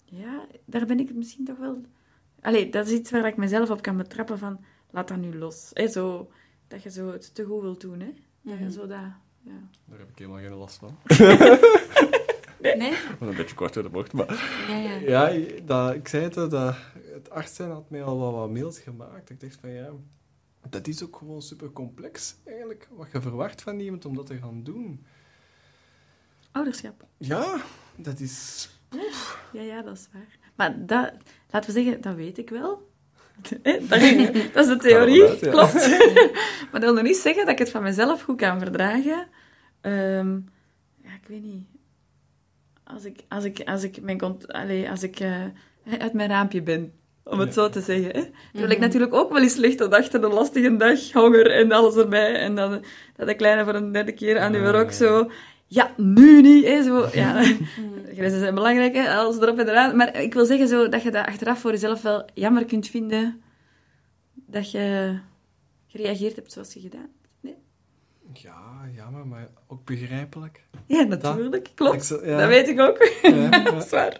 Ja, daar ben ik misschien toch wel... Allee, dat is iets waar ik mezelf op kan betrappen van, laat dat nu los. Hè, zo, dat je zo het te goed wilt doen, hè. Dat je Mhm. zo dat... Ja. Daar heb ik helemaal geen last van. Nee? Wat een beetje kort door de bocht, maar... Ja, ja. Ja, dat, ik zei het, al, dat het arts zijn had mij al wat, wat mails gemaakt. Ik dacht van ja, dat is ook gewoon super complex eigenlijk, wat je verwacht van iemand om dat te gaan doen. Ouderschap. Ja, dat is... Ja, ja, dat is waar. Maar dat, laten we zeggen, dat weet ik wel. Dat is de theorie, ja. klopt. maar dat wil nog niet zeggen dat ik het van mezelf goed kan verdragen. Ehm, ja, ik weet niet. Als ik, als ik, als ik, mijn cont- allee, als ik eh, uit mijn raampje ben, om het Ja. zo te zeggen. Hè. Terwijl ik Mhm. natuurlijk ook wel eens licht op achter een lastige dag, honger en alles erbij. En dan dat de kleine voor een derde keer aan uw rok zo... Ja, nu niet, hè, zo. Ja, grenzen zijn belangrijk, hè, alles erop en eraan. Maar ik wil zeggen zo, dat je dat achteraf voor jezelf wel jammer kunt vinden dat je gereageerd hebt zoals je gedaan hebt. Nee? Ja, jammer, maar ook begrijpelijk. Ja, natuurlijk. Klopt. Ik zo- ja. Dat weet ik ook. Ja, ja. dat is waar.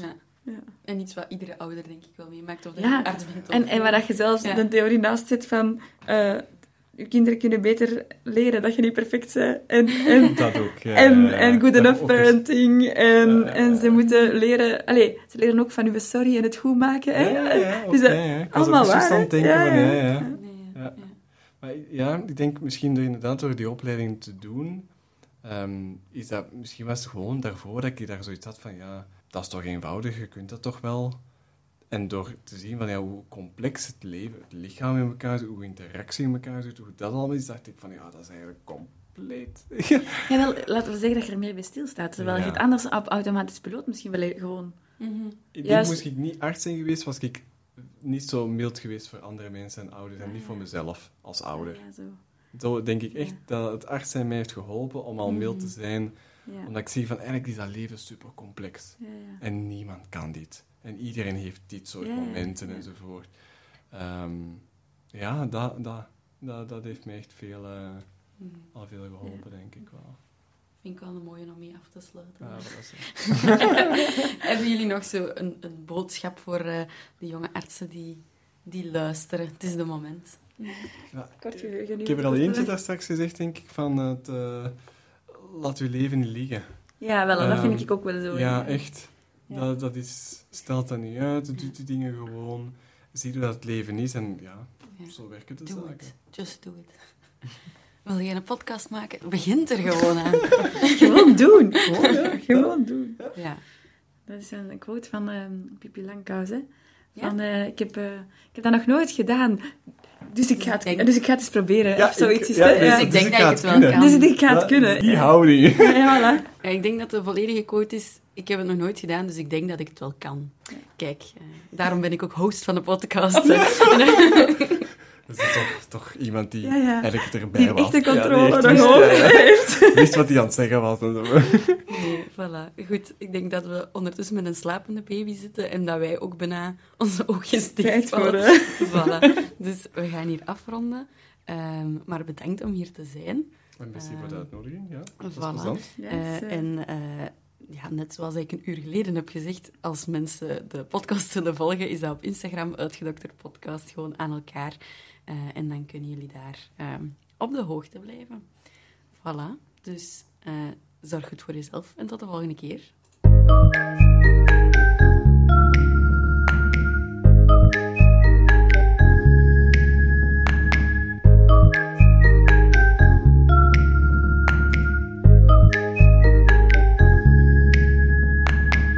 Ja. Ja. En iets wat iedere ouder, denk ik, wel meemaakt. Of dat Ja, je arts bent. of- En, en waar dat je zelfs Ja. de theorie naast zit van... eh, je kinderen kunnen beter leren dat je niet perfect bent. En, en, Dat ook, ja. en, ja, ja. en good enough parenting. En, Ja, ja, en ze moeten leren... Allee, ze leren ook van uw sorry en het goed maken. Hè? Ja, ja, ja, Dus dat- was allemaal waar, aan denken Ja, van, ja. Maar ja, ik denk misschien door inderdaad door die opleiding te doen, ehm, is dat, misschien was het gewoon daarvoor dat ik daar zoiets had van, ja, dat is toch eenvoudig, je kunt dat toch wel. En door te zien van, ja, hoe complex het leven, het lichaam in elkaar zit, hoe interactie in elkaar zit, hoe dat allemaal is, dacht ik van, ja, dat is eigenlijk compleet. Ja, wel, laten we zeggen dat je er meer bij stilstaat. Terwijl je het anders op automatisch piloot misschien wel gewoon... Mhm. Ik denk, moest ik niet arts zijn geweest, was ik niet zo mild geweest voor andere mensen en ouders, en niet voor mezelf als ouder. Ja, zo. Zo denk ik echt Ja. dat het arts zijn mij heeft geholpen om al mild te Mhm. zijn, Ja. omdat ik zie van, eigenlijk is dat leven super complex. Ja, ja. En niemand kan dit. En iedereen heeft dit soort momenten enzovoort. Ehm, ja, dat, dat, dat, dat heeft mij echt veel, eh, Mhm. al veel geholpen, denk ik wel. Vind ik wel een mooie om mee af te sluiten. Ja, dat was het. Hebben jullie nog zo een, een boodschap voor eh, de jonge artsen die, die luisteren? Het is de moment. Ja, ik heb er al eentje daar straks gezegd, denk ik, van het... eh, laat uw leven liggen. Ja, wel, dat Ehm, vind ik ook wel zo. Ja, echt. Ja. Dat, dat is, stelt dat niet uit, doe die dingen gewoon. Zie hoe dat het leven is en ja, Ja. zo werken de zaken. het. Just do it. Wil jij een podcast maken? Begint er gewoon aan. Gewoon doen. Gewoon doen. Ja. Dat is een quote van ehm Pippi Langkous, hè. Ja? Van, eh, ik, heb, eh, ik heb dat nog nooit gedaan, dus ik ga het, Ik denk- dus ik ga het eens proberen. Ja, of zoiets ik- ja, het, dus- ja. Dus ik denk ik dat ik het het wel kunnen. kan. Dus ik ga het Dat- kunnen. Die houding. Ja, ja, voilà. Ja, ik denk dat de volledige quote is: Ik heb het nog nooit gedaan, dus ik denk dat ik het wel kan. Kijk, eh, daarom ben ik ook host van de podcast. Dat is toch, toch iemand die Ja, ja. eigenlijk erbij Die was. echte Ja, die controle echt nog wist, over ja, ja. heeft. Wist wat hij aan het zeggen was. En zo. Nee, voilà. Goed, ik denk dat we ondertussen met een slapende baby zitten en dat wij ook bijna onze oogjes Tijd dicht voor, vallen. eh. Voilà. Dus we gaan hier afronden. Ehm, maar bedankt om hier te zijn. En merci voor de Ehm, uitnodiging. Ja, dat is voilà. Eh, eh, en eh, ja, net zoals ik een uur geleden heb gezegd, als mensen de podcast zullen volgen, is dat op Instagram uitgedokterd podcast gewoon aan elkaar. Eh, en dan kunnen jullie daar ehm, op de hoogte blijven. Voilà. Dus eh, zorg goed voor jezelf en tot de volgende keer.